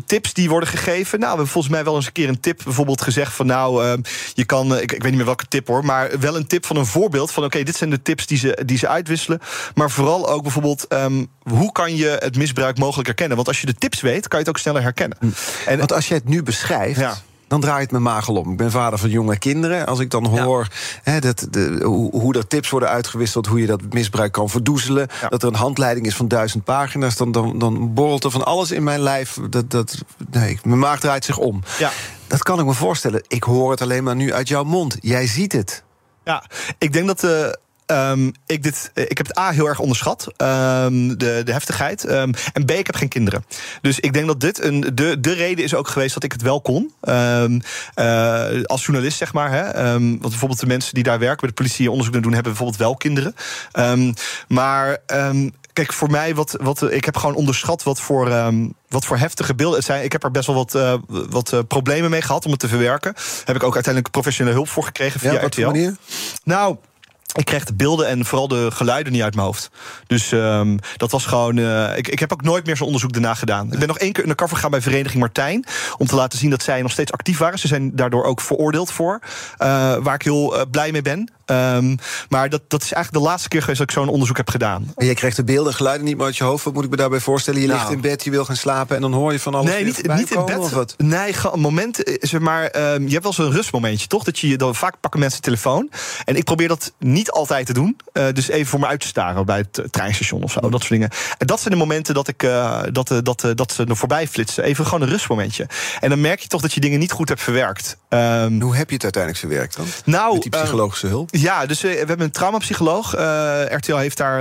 tips die worden gegeven. Nou, we hebben volgens mij wel eens een keer een tip bijvoorbeeld gezegd van nou, uh, je kan, ik, ik weet niet meer welke tip hoor, maar wel een tip van een voorbeeld van oké, okay, dit zijn de tips die ze, die ze uitwisselen. Maar vooral ook bijvoorbeeld, um, hoe kan je het misbruik mogelijk herkennen? Want als je de tips weet, kan je het ook sneller herkennen. En, Want als je het nu beschrijft. Ja dan draait het mijn magel om. Ik ben vader van jonge kinderen. Als ik dan hoor ja. hè, dat de, hoe, hoe er tips worden uitgewisseld... hoe je dat misbruik kan verdoezelen... Ja. dat er een handleiding is van duizend pagina's... dan, dan, dan borrelt er van alles in mijn lijf. Dat, dat, nee, mijn maag draait zich om. Ja. Dat kan ik me voorstellen. Ik hoor het alleen maar nu uit jouw mond. Jij ziet het. Ja, ik denk dat... Uh Um, ik, dit, ik heb het A heel erg onderschat, um, de, de heftigheid. Um, en B, ik heb geen kinderen. Dus ik denk dat dit een, de, de reden is ook geweest dat ik het wel kon. Uh, als journalist, zeg maar. Hè. want bijvoorbeeld de mensen die daar werken, bij de politie onderzoek doen, hebben bijvoorbeeld wel kinderen. maar kijk, voor mij, wat, wat, ik heb gewoon onderschat wat voor, ehm, wat voor heftige beelden het zijn. Ik heb er best wel wat, uh, wat uh, problemen mee gehad om het te verwerken. Heb ik ook uiteindelijk professionele hulp voor gekregen via ja, RTL. Manier? Nou, ik kreeg de beelden en vooral de geluiden niet uit mijn hoofd. Dus um, dat was gewoon. Uh, ik, ik heb ook nooit meer zo'n onderzoek daarna gedaan. Ik ben nog één keer de cover gegaan bij Vereniging Martijn. Om te laten zien dat zij nog steeds actief waren. Ze zijn daardoor ook veroordeeld voor. Uh, waar ik heel uh, blij mee ben. Um, maar dat, dat is eigenlijk de laatste keer geweest dat ik zo'n onderzoek heb gedaan. En jij kreeg de beelden en geluiden niet meer uit je hoofd. Wat moet ik me daarbij voorstellen? Je nou. ligt in bed, je wil gaan slapen en dan hoor je van alles. Nee, niet, niet in bed. Wat? Nee, moment. Zeg maar, um, je hebt wel zo'n rustmomentje, toch? Dat je dan vaak pakken mensen telefoon. En ik probeer dat niet altijd te doen. Uh, dus even voor me uit te staren bij het treinstation of zo. Dat soort dingen. En dat zijn de momenten dat, ik, uh, dat, uh, dat, dat ze er voorbij flitsen. Even gewoon een rustmomentje. En dan merk je toch dat je dingen niet goed hebt verwerkt. Um, Hoe heb je het uiteindelijk verwerkt dan? Nou, Met die psychologische hulp? Ja, dus we hebben een traumapsycholoog. RTL heeft daar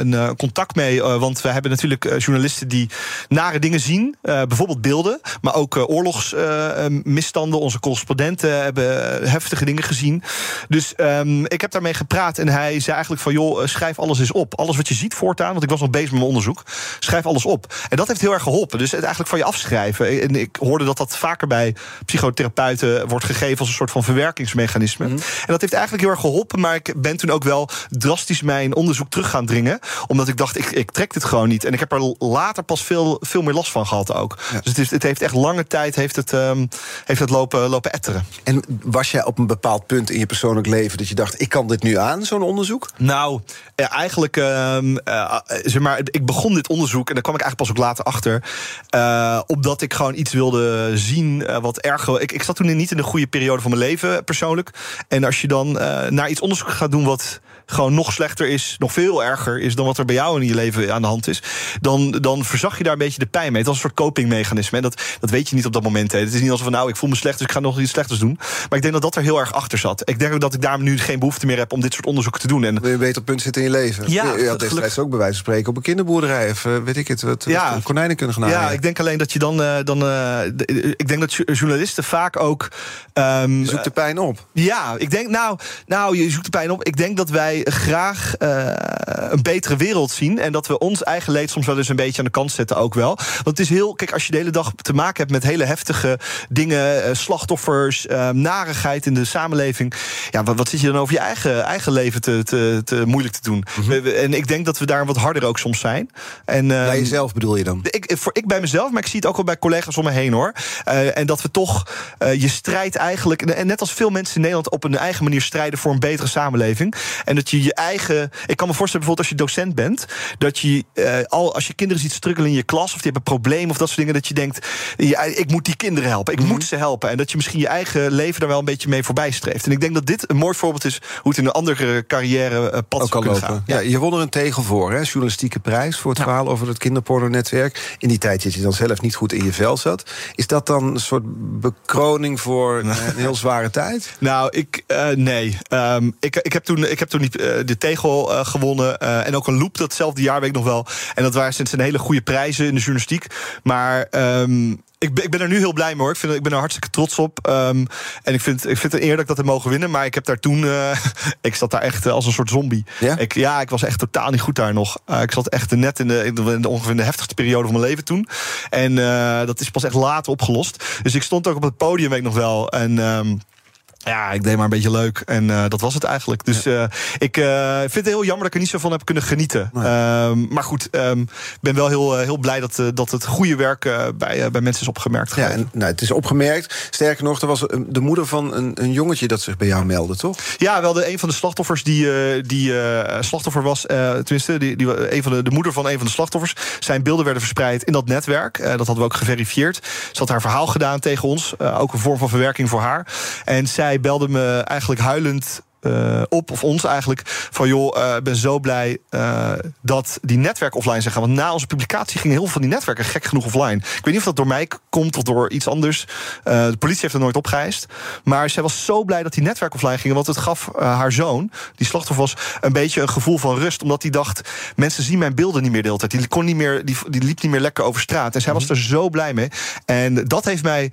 een contact mee. want we hebben natuurlijk journalisten die nare dingen zien. bijvoorbeeld beelden. Maar ook oorlogsmisstanden. Onze correspondenten hebben heftige dingen gezien. Dus um, ik heb daarmee gepraat. En hij zei eigenlijk van, joh, schrijf alles eens op. Alles wat je ziet voortaan, want ik was nog bezig met mijn onderzoek. Schrijf alles op. En dat heeft heel erg geholpen. Dus het eigenlijk van je afschrijven. En ik hoorde dat dat vaker bij psychotherapeuten wordt gegeven als een soort van verwerkingsmechanisme. Mm. En dat heeft eigenlijk heel erg geholpen. Maar ik ben toen ook wel drastisch mijn onderzoek terug gaan dringen. Omdat ik dacht, ik, ik trek dit gewoon niet. En ik heb er later pas veel, veel meer last van gehad ook. Ja. Dus het, is, het, heeft echt lange tijd heeft het, um, heeft het lopen, lopen etteren. En was jij op een bepaald punt in je persoonlijk leven dat je dacht, ik kan dit nu aan, zo'n onderzoek? Nou, ja, eigenlijk, uh, uh, zeg maar, ik begon dit onderzoek en daar kwam ik eigenlijk pas ook later achter. Uh, omdat ik gewoon iets wilde zien wat erg. Ik, ik zat toen niet in de goede periode van mijn leven, persoonlijk. En als je dan naar iets onderzoek gaat doen wat gewoon nog slechter is, nog veel erger is dan wat er bij jou in je leven aan de hand is, dan, dan verzag je daar een beetje de pijn mee. Het was een soort copingmechanisme. En dat, dat weet je niet op dat moment. Hè. Het is niet alsof van nou, ik voel me slecht, dus ik ga nog iets slechters doen. Maar ik denk dat dat er heel erg achter zat. Ik denk ook dat ik daar nu geen behoefte meer heb om dit soort onderzoeken te doen. En wil je een beter punt zitten in je leven? Ja, je had destijds ook bij wijze van spreken op een kinderboerderij of uh, weet ik het, wat, ja. wat konijnen kunnen gaan Ja, ik denk alleen dat je dan, uh, dan uh, ik denk dat journalisten vaak ook um, je zoekt de pijn op. Ja, ik denk nou, nou, je zoekt de pijn op. Ik denk dat wij graag uh, een betere wereld zien. En dat we ons eigen leed soms wel eens een beetje aan de kant zetten ook wel. Want het is heel, kijk, als je de hele dag te maken hebt met hele heftige dingen, uh, slachtoffers, uh, narigheid in de samenleving. Ja, wat, wat zit je dan over je eigen, eigen leven te, te, te moeilijk te doen? Mm -hmm. En ik denk dat we daar wat harder ook soms zijn. En, bij jezelf bedoel je dan? Ik, voor, ik bij mezelf, maar ik zie het ook wel bij collega's om me heen hoor. en dat we toch je strijd eigenlijk, en net als veel mensen in Nederland op een eigen manier strijden voor een betere samenleving. En dat je je eigen ik kan me voorstellen, bijvoorbeeld als je docent bent, dat je uh, al als je kinderen ziet struggelen in je klas of die hebben een probleem of dat soort dingen, dat je denkt, ja, ik moet die kinderen helpen, ik mm -hmm. moet ze helpen. En dat je misschien je eigen leven daar wel een beetje mee voorbij streeft. En ik denk dat dit een mooi voorbeeld is hoe het in een andere carrière uh, pad kan lopen. Gaan. Ja. ja, je won er een tegel voor, hè? journalistieke prijs voor het ja. verhaal over het kinderporno-netwerk. In die tijd dat je dan zelf niet goed in je vel zat. Is dat dan een soort bekroning voor een heel zware tijd? Nou, ik uh, nee. Um, ik, ik heb toen, ik heb toen niet de tegel uh, gewonnen. Uh, en ook een loop datzelfde jaar, weet ik nog wel. En dat waren sinds een hele goede prijzen in de journalistiek. Maar um, ik ben, ik ben er nu heel blij mee hoor. Ik, vind, ik ben er hartstikke trots op. Um, en ik vind, ik vind het eer dat ik dat heb mogen winnen. Maar ik heb daar toen. Uh, ik zat daar echt als een soort zombie. Ja? Ik, ja, ik was echt totaal niet goed daar nog. Uh, ik zat echt net in de, in de, in de ongeveer de heftigste periode van mijn leven toen. En uh, dat is pas echt later opgelost. Dus ik stond ook op het podium, weet ik nog wel. En. Um, ja, ik deed maar een beetje leuk. En uh, dat was het eigenlijk. Dus uh, ik uh, vind het heel jammer dat ik er niet zo van heb kunnen genieten. Nee. Um, maar goed, ik um, ben wel heel, heel blij dat, dat het goede werk bij, bij mensen is opgemerkt. Ja, en, nou, het is opgemerkt. Sterker nog, er was de moeder van een, een jongetje dat zich bij jou meldde, toch? Ja, wel de, een van de slachtoffers die, die slachtoffer was. tenminste, die, die, een van de, de moeder van een van de slachtoffers. Zijn beelden werden verspreid in dat netwerk. dat hadden we ook geverifieerd. Ze had haar verhaal gedaan tegen ons. ook een vorm van verwerking voor haar. En zij zij belde me eigenlijk huilend uh, op, of ons eigenlijk, van joh, ik uh, ben zo blij uh, dat die netwerken offline zijn gaan. Want na onze publicatie gingen heel veel van die netwerken gek genoeg offline. Ik weet niet of dat door mij komt of door iets anders. de politie heeft er nooit opgeëist. Maar zij was zo blij dat die netwerken offline gingen, want het gaf haar zoon, die slachtoffer was, een beetje een gevoel van rust. Omdat hij dacht, mensen zien mijn beelden niet meer de hele tijd. Die, kon niet meer, die, die liep niet meer lekker over straat. En zij was er zo blij mee. En dat heeft mij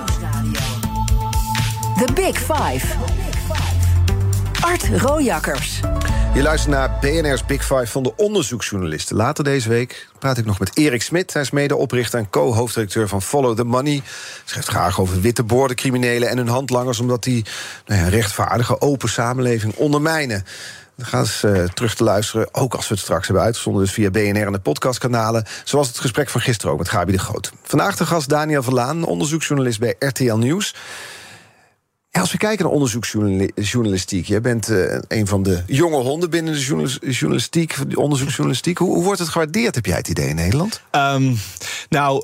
The Big Five. Art Rojakkers. Je luistert naar BNR's Big Five van de onderzoeksjournalisten. Later deze week praat ik nog met Erik Smit. Hij is medeoprichter en co-hoofdredacteur van Follow the Money. Schrijft graag over witte criminelen en hun handlangers... omdat die nou ja, rechtvaardige, open samenleving ondermijnen. Dan gaan eens uh, terug te luisteren, ook als we het straks hebben uitgezonden... dus via BNR en de podcastkanalen. Zoals het gesprek van gisteren ook met Gabi de Groot. Vandaag de gast Daniel Verlaan, onderzoeksjournalist bij RTL Nieuws... Als we kijken naar onderzoeksjournalistiek, jij bent uh, een van de jonge honden binnen de journalistiek, onderzoeksjournalistiek. Hoe, hoe, wordt het gewaardeerd, heb jij het idee in Nederland? Um, nou,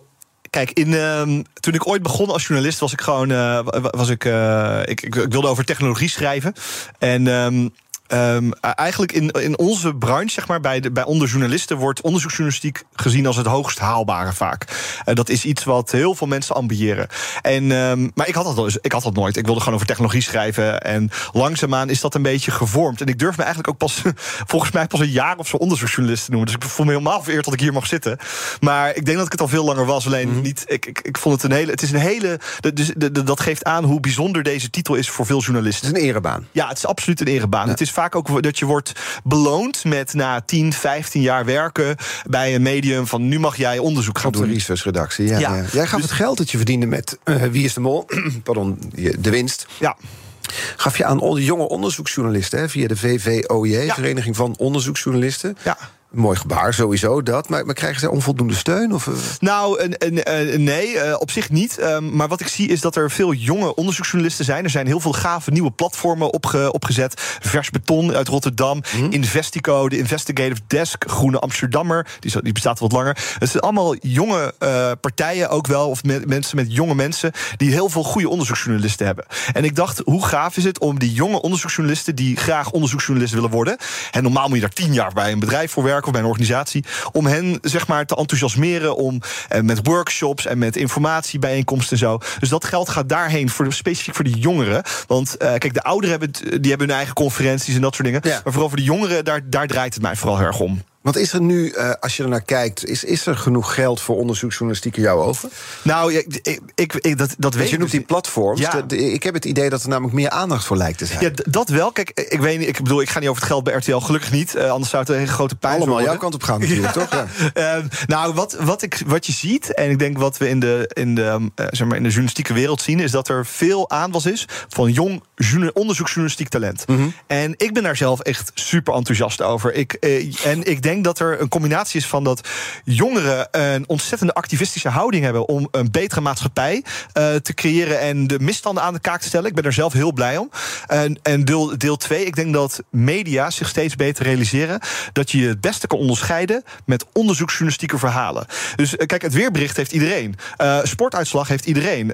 Kijk, in, uh, toen ik ooit begon als journalist, was ik gewoon. Uh, was ik, uh, ik, ik, wilde over technologie schrijven. En. Um, Um, eigenlijk in, in onze branche, zeg maar, bij, de, bij onderjournalisten, wordt onderzoeksjournalistiek gezien als het hoogst haalbare vaak. Uh, dat is iets wat heel veel mensen ambiëren. En, um, maar ik had, dat, dus, ik had dat nooit. Ik wilde gewoon over technologie schrijven. En langzaamaan is dat een beetje gevormd. En ik durf me eigenlijk ook pas, volgens mij, pas een jaar of zo onderzoeksjournalist te noemen. Dus ik voel me helemaal vereerd dat ik hier mag zitten. Maar ik denk dat ik het al veel langer was. Alleen mm. niet. Ik, ik, ik vond het een hele. Het is een hele. Dus, dat geeft aan hoe bijzonder deze titel is voor veel journalisten. Het is een erebaan. Ja, het is absoluut een erebaan. Ja. Het is vaak ook dat je wordt beloond met na 10, 15 jaar werken bij een medium van nu mag jij onderzoek gaan Op doen. de researchredactie, ja. ja. ja. Jij gaf dus, het geld dat je verdiende met uh, Wie is de Mol, pardon, de winst. Ja gaf je aan jonge onderzoeksjournalisten hè, via de VVOJ, ja. Vereniging van Onderzoeksjournalisten. Ja. Mooi gebaar, sowieso dat. Maar, maar krijgen ze onvoldoende steun? Of? Nou, nee, eh, op zich niet. Ehm, maar wat ik zie is dat er veel jonge onderzoeksjournalisten zijn. Er zijn heel veel gave nieuwe platformen opge opgezet. Vers Beton uit Rotterdam, mm. Investico, de Investigative Desk, Groene Amsterdammer. Die, die bestaat wat langer. Het zijn allemaal jonge uh, partijen ook wel, of me mensen met jonge mensen... die heel veel goede onderzoeksjournalisten hebben. En ik dacht, hoe gaaf is het om die jonge onderzoeksjournalisten... die graag onderzoeksjournalist willen worden... en normaal moet je daar tien jaar bij een bedrijf voor werken of bij een organisatie. Om hen zeg maar te enthousiasmeren om eh, met workshops en met informatiebijeenkomsten en zo. Dus dat geld gaat daarheen voor specifiek voor die jongeren. Want uh, kijk, de ouderen hebben, die hebben hun eigen conferenties en dat soort dingen. Ja. Maar vooral voor de jongeren, daar, daar draait het mij vooral erg om. Want is er nu, uh, als je er naar kijkt, is, is er genoeg geld voor onderzoeksjournalistiek in jou over? Nou, ik, ik, ik dat, dat weet je. Je noemt die platforms. Ja. De, ik heb het idee dat er namelijk meer aandacht voor lijkt te zijn. Ja, dat wel. Kijk, ik weet niet, ik bedoel, ik ga niet over het geld bij RTL, gelukkig niet. Uh, anders zou het een hele grote pijn Allemaal worden. jouw kant op gaan natuurlijk, toch? Ja. Uh, nou, wat, wat, ik, wat je ziet, en ik denk wat we in de, in de, zeg maar in de journalistieke wereld zien, is dat er veel aanwas is van jong onderzoeksjournalistiek talent. Mm -hmm. En ik ben daar zelf echt super enthousiast over. Ik, en ik denk dat er een combinatie is van dat jongeren een ontzettende activistische houding hebben om een betere maatschappij uh, te creëren en de misstanden aan de kaak te stellen. Ik ben er zelf heel blij om. En, en deel, deel twee, ik denk dat media zich steeds beter realiseren dat je het beste kan onderscheiden met onderzoeksjournalistieke verhalen. Dus uh, kijk, het weerbericht heeft iedereen. Uh, sportuitslag heeft iedereen.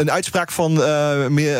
een uitspraak van,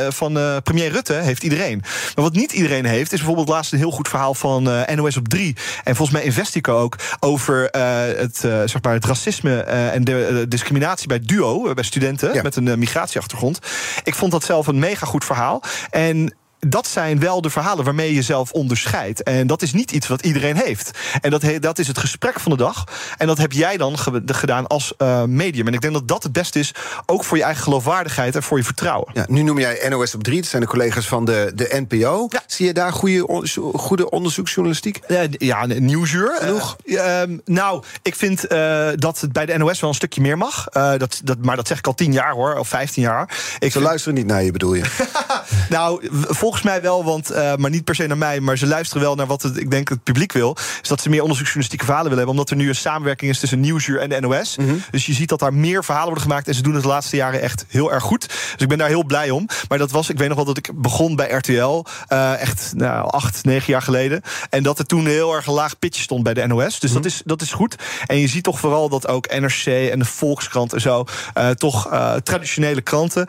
van premier Rutte heeft iedereen. Maar wat niet iedereen heeft, is bijvoorbeeld laatst een heel goed verhaal van NOS op 3 en volgens mij Investico ook over uh, het, uh, zeg maar het racisme uh, en de discriminatie bij duo, bij studenten ja. met een migratieachtergrond. Ik vond dat zelf een mega goed verhaal. En dat zijn wel de verhalen waarmee je jezelf onderscheidt. En dat is niet iets wat iedereen heeft. En dat, dat is het gesprek van de dag. En dat heb jij dan ge gedaan als uh, medium. En ik denk dat dat het beste is, ook voor je eigen geloofwaardigheid en voor je vertrouwen. Ja, nu noem jij NOS op 3, dat zijn de collega's van de, de NPO. Ja. Zie je daar goede, goede onderzoeksjournalistiek? Uh, ja, nieuwsuur. Genoeg? Uh, nou, ik vind uh, dat het bij de NOS wel een stukje meer mag. dat, dat, maar dat zeg ik al 10 jaar hoor, of 15 jaar. Ik Ze vind... luisteren niet naar je, bedoel je? nou, volgens volgens mij wel, want, uh, maar niet per se naar mij, maar ze luisteren wel naar wat het, ik denk het publiek wil. Is dat ze meer onderzoeksjournalistieke verhalen willen hebben. Omdat er nu een samenwerking is tussen Nieuwsuur en de NOS. Mm -hmm. Dus je ziet dat daar meer verhalen worden gemaakt. En ze doen het de laatste jaren echt heel erg goed. Dus ik ben daar heel blij om. Maar dat was, ik weet nog wel dat ik begon bij RTL. Uh, echt nou, acht, negen jaar geleden. En dat er toen heel erg een laag pitje stond bij de NOS. Dus mm -hmm. dat, is, dat is goed. En je ziet toch vooral dat ook NRC en de Volkskrant en zo. Uh, toch traditionele kranten.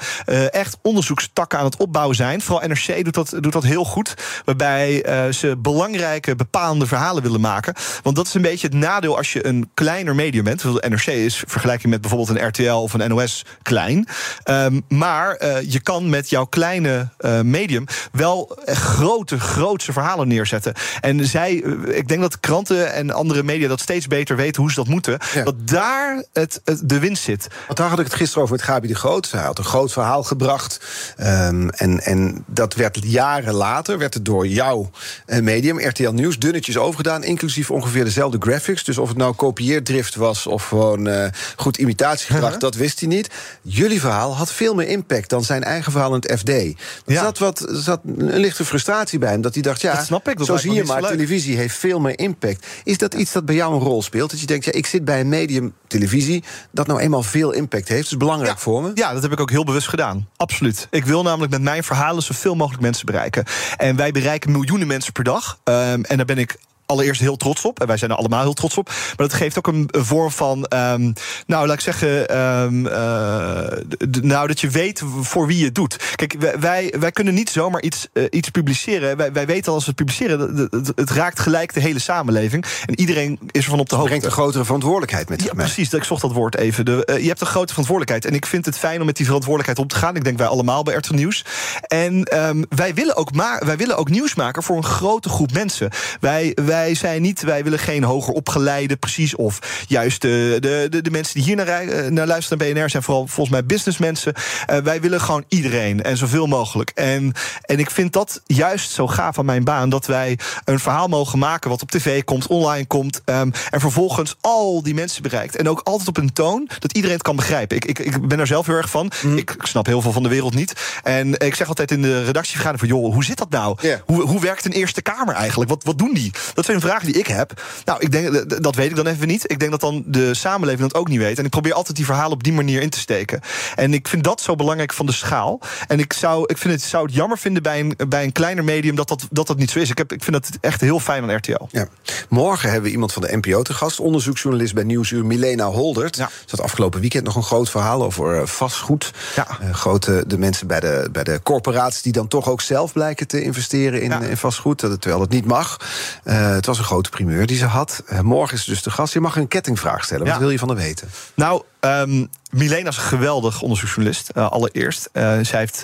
echt onderzoekstakken aan het opbouwen zijn. Vooral NRC doet dat, doet dat heel goed. Waarbij eh, ze belangrijke, bepalende verhalen willen maken. Want dat is een beetje het nadeel als je een kleiner medium bent. De NRC is vergelijking met bijvoorbeeld een RTL of een NOS klein. Ehm, maar eh, je kan met jouw kleine eh, medium wel grote, grootse verhalen neerzetten. En zij, ik denk dat kranten en andere media dat steeds beter weten hoe ze dat moeten. Ja. Dat daar het, het, de winst zit. Want daar had ik het gisteren over met Gabi de Groot. Hij had een groot verhaal gebracht. Ehm, en, en dat werd jaren later, werd het door jouw eh, medium, RTL Nieuws, dunnetjes overgedaan. Inclusief ongeveer dezelfde graphics. Dus of het nou kopieerdrift was of gewoon eh, goed imitatiegedrag, dat wist hij niet. Jullie verhaal had veel meer impact dan zijn eigen verhaal in het FD. Er Ja. zat, wat, zat een lichte frustratie bij hem. Dat hij dacht, ja, Dat snap ik, dat zo zie je maar, televisie heeft veel meer impact. Is dat iets dat bij jou een rol speelt? Dat je denkt, ja, ik zit bij een medium, televisie, dat nou eenmaal veel impact heeft. Dat is belangrijk voor me. Ja, dat heb ik ook heel bewust gedaan. Absoluut. Ik wil namelijk met mijn verhalen zoveel mogelijk mensen bereiken. En wij bereiken miljoenen mensen per dag. Ehm, en daar ben ik allereerst heel trots op. En wij zijn er allemaal heel trots op. Maar dat geeft ook een, vorm van, ehm, nou, laat ik zeggen, ehm, eh, nou, dat je weet voor wie je het doet. Kijk, wij- wij, kunnen niet zomaar iets, eh, iets publiceren. Wij, wij weten als we het publiceren, het, het raakt gelijk de hele samenleving. En iedereen is ervan op de hoogte. brengt een grotere verantwoordelijkheid met Ja, zich mee. precies. Ik zocht dat woord even. De, eh, je hebt een grote verantwoordelijkheid. En ik vind het fijn om met die verantwoordelijkheid om te gaan. Ik denk wij allemaal bij RTL Nieuws. En ehm, wij, willen ook wij willen ook nieuws maken voor een grote groep mensen. Wij, wij zijn niet, wij willen geen hoger opgeleide, precies. Of juist de, de, de, de mensen die hier naar, eh, naar luisteren naar BNR zijn vooral volgens mij businessmensen. Eh, wij willen gewoon iedereen en zoveel mogelijk. En, en ik vind dat juist zo gaaf aan mijn baan. Dat wij een verhaal mogen maken wat op tv komt, online komt. ehm, en vervolgens al die mensen bereikt. En ook altijd op een toon dat iedereen het kan begrijpen. Ik, ik, ik ben er zelf heel erg van. Ik, ik snap heel veel van de wereld niet. En ik zeg altijd in de redactievergadering van... joh, hoe zit dat nou? Hoe, hoe werkt een Eerste Kamer eigenlijk? Wat, wat doen die? Dat zijn vragen die ik heb. Nou, ik denk, dat weet ik dan even niet. Ik denk dat dan de samenleving dat ook niet weet. En ik probeer altijd die verhalen op die manier in te steken. En ik vind dat zo belangrijk van de schaal. En ik zou, ik vind het, zou het jammer vinden bij een, bij een kleiner medium... dat dat, dat dat niet zo is. Ik, heb, ik vind dat echt heel fijn aan RTL. Ja. Morgen hebben we iemand van de NPO te gast. Onderzoeksjournalist bij Nieuwsuur, Milena Holdert. Ja. Ze had afgelopen weekend nog een groot verhaal over eh, vastgoed. Ja. Eh, grote, de mensen bij de, bij de corporaties die dan toch ook zelf blijken te investeren in, Ja. in vastgoed. dat- Terwijl dat niet mag. Eh, het was een grote primeur die ze had. Eh, morgen is dus de gast. Je mag een kettingvraag stellen. Wat wil je van haar weten? Nou, ehm Milena is een geweldig onderzoeksjournalist. eh, allereerst. Eh, zij heeft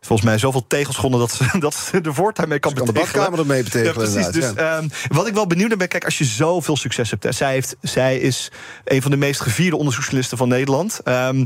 volgens mij zoveel tegels gewonnen dat ze, dat ze de voortuin mee kan Ze kan de betegelen. badkamer ermee betegelen, Ja, precies. Dus ehm, wat ik wel benieuwd naar ben, kijk, als je zoveel succes hebt. Hè, zij, heeft zij is een van de meest gevierde onderzoeksjournalisten van Nederland. Ehm,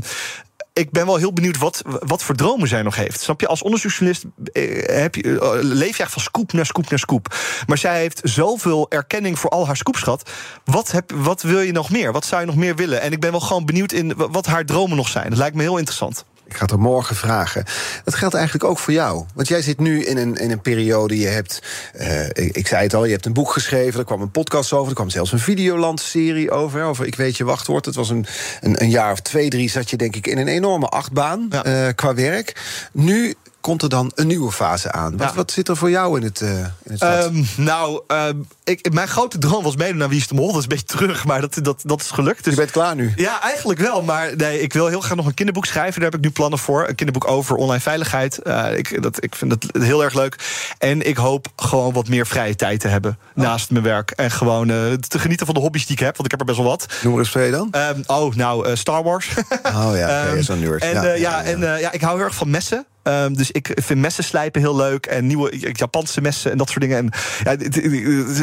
ik ben wel heel benieuwd wat, wat voor dromen zij nog heeft. Snap je, als onderzoeksjournalist eh, heb je, eh, leef je echt van scoop naar scoop naar scoop. Maar zij heeft zoveel erkenning voor al haar scoopschat. Wat, heb, wat wil je nog meer? Wat zou je nog meer willen? En ik ben wel gewoon benieuwd in wa- wat haar dromen nog zijn. Dat lijkt me heel interessant. Ik ga het er morgen vragen. Dat geldt eigenlijk ook voor jou. Want jij zit nu in een, in een periode. Je hebt, eh, ik, ik zei het al, je hebt een boek geschreven. Er kwam een podcast over. Er kwam zelfs een Videoland-serie over. hè, Over Ik weet je wachtwoord. Het was een, een, een jaar of twee, drie zat je denk ik in een enorme achtbaan Ja. eh, qua werk. Nu komt er dan een nieuwe fase aan. Wat, Ja. wat zit er voor jou in het, eh in het? Ehm, nou, ehm, ik, mijn grote droom was meedoen naar Wie is de Mol. Dat is een beetje terug, maar dat, dat, dat is gelukt. Dus je bent klaar nu. Ja, eigenlijk wel. Maar nee, ik wil heel graag nog een kinderboek schrijven. Daar heb ik nu plannen voor. Een kinderboek over online veiligheid. Eh, ik, dat, ik vind dat heel erg leuk. En ik hoop gewoon wat meer vrije tijd te hebben naast mijn werk. En gewoon eh, te genieten van de hobby's die ik heb. Want ik heb er best wel wat. Noem er eens twee dan. Ehm, oh, nou, Star Wars. Oh ja, Ehm, zo'n nerd. En, Ja, ja, ja. En, ja, ik hou heel erg van messen. Ehm, dus ik vind messen slijpen heel leuk. En nieuwe Japanse messen en dat soort dingen. En, ja,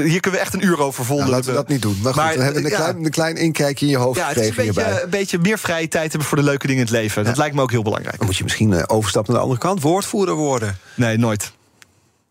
hier kunnen we echt een uur over. Nou, laten we dat niet doen. Maar goed, Maar, we hebben een, ja. klein, een klein inkijkje in je hoofd Ja, het is een beetje, een beetje meer vrije tijd hebben voor de leuke dingen in het leven. Dat lijkt me ook heel belangrijk. Dan moet je misschien eh, overstappen naar de andere kant. Woordvoerder worden. Nee, nooit.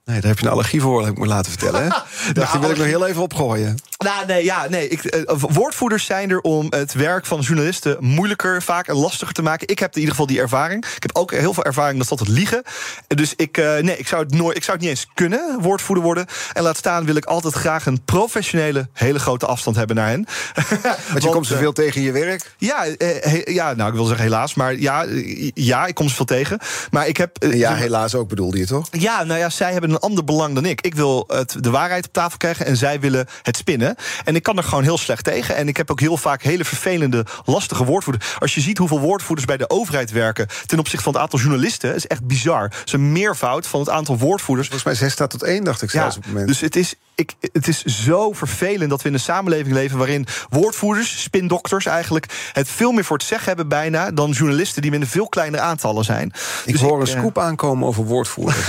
Nee, daar heb je een allergie voor, heb ik me laten vertellen. Hè? Dacht, die wil ik nog heel even opgooien. Nou, nee, ja, nee. Ik, eh, woordvoerders zijn er om het werk van journalisten moeilijker vaak en lastiger te maken. Ik heb in ieder geval die ervaring. Ik heb ook heel veel ervaring dat dat het liegen. Dus ik, eh, nee, ik zou, het nooit, ik zou het niet eens kunnen, woordvoerder worden. En laat staan wil ik altijd graag een professionele, hele grote afstand hebben naar hen. Want je komt zoveel tegen in je werk. Ja, eh, he- ja, nou, ik wil zeggen helaas. Maar ja, eh, ja, ik kom zoveel tegen. Maar ik heb... eh, Ja, helaas ook bedoelde je toch? Ja, nou ja, zij hebben een ander belang dan ik. Ik wil het, de waarheid op tafel krijgen en zij willen het spinnen. En ik kan er gewoon heel slecht tegen. En ik heb ook heel vaak hele vervelende, lastige woordvoerders. Als je ziet hoeveel woordvoerders bij de overheid werken ten opzichte van het aantal journalisten, is echt bizar. Het is een meervoud van het aantal woordvoerders. Volgens mij 6 staat tot 1, dacht ik zelfs op het moment. Dus het is, ik, het is zo vervelend dat we in een samenleving leven waarin woordvoerders, spindokters eigenlijk, het veel meer voor het zeggen hebben bijna dan journalisten die met een veel kleinere aantallen zijn. ik Dus hoor een eh, scoop aankomen over woordvoerders.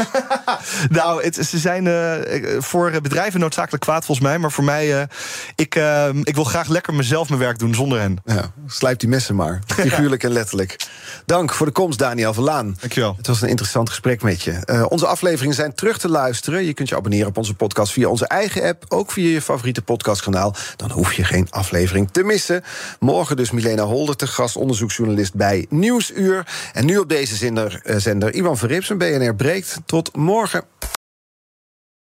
nou, het, ze zijn eh, voor bedrijven noodzakelijk kwaad volgens mij. Maar voor mij, eh, ik, eh, ik wil graag lekker mezelf mijn werk doen zonder hen. ja, slijp die messen maar. Figuurlijk en letterlijk. Dank voor de komst, Daniel van Laan. Dankjewel. Het was een interessant gesprek met je. Eh, onze afleveringen zijn terug te luisteren. Je kunt je abonneren op onze podcast via onze eigen app. Ook via je favoriete podcastkanaal. Dan hoef je geen aflevering te missen. Morgen dus Milena Holder te gast, onderzoeksjournalist bij Nieuwsuur. En nu op deze zender, eh, zender Ivan Verrips en BNR breekt. Tot morgen.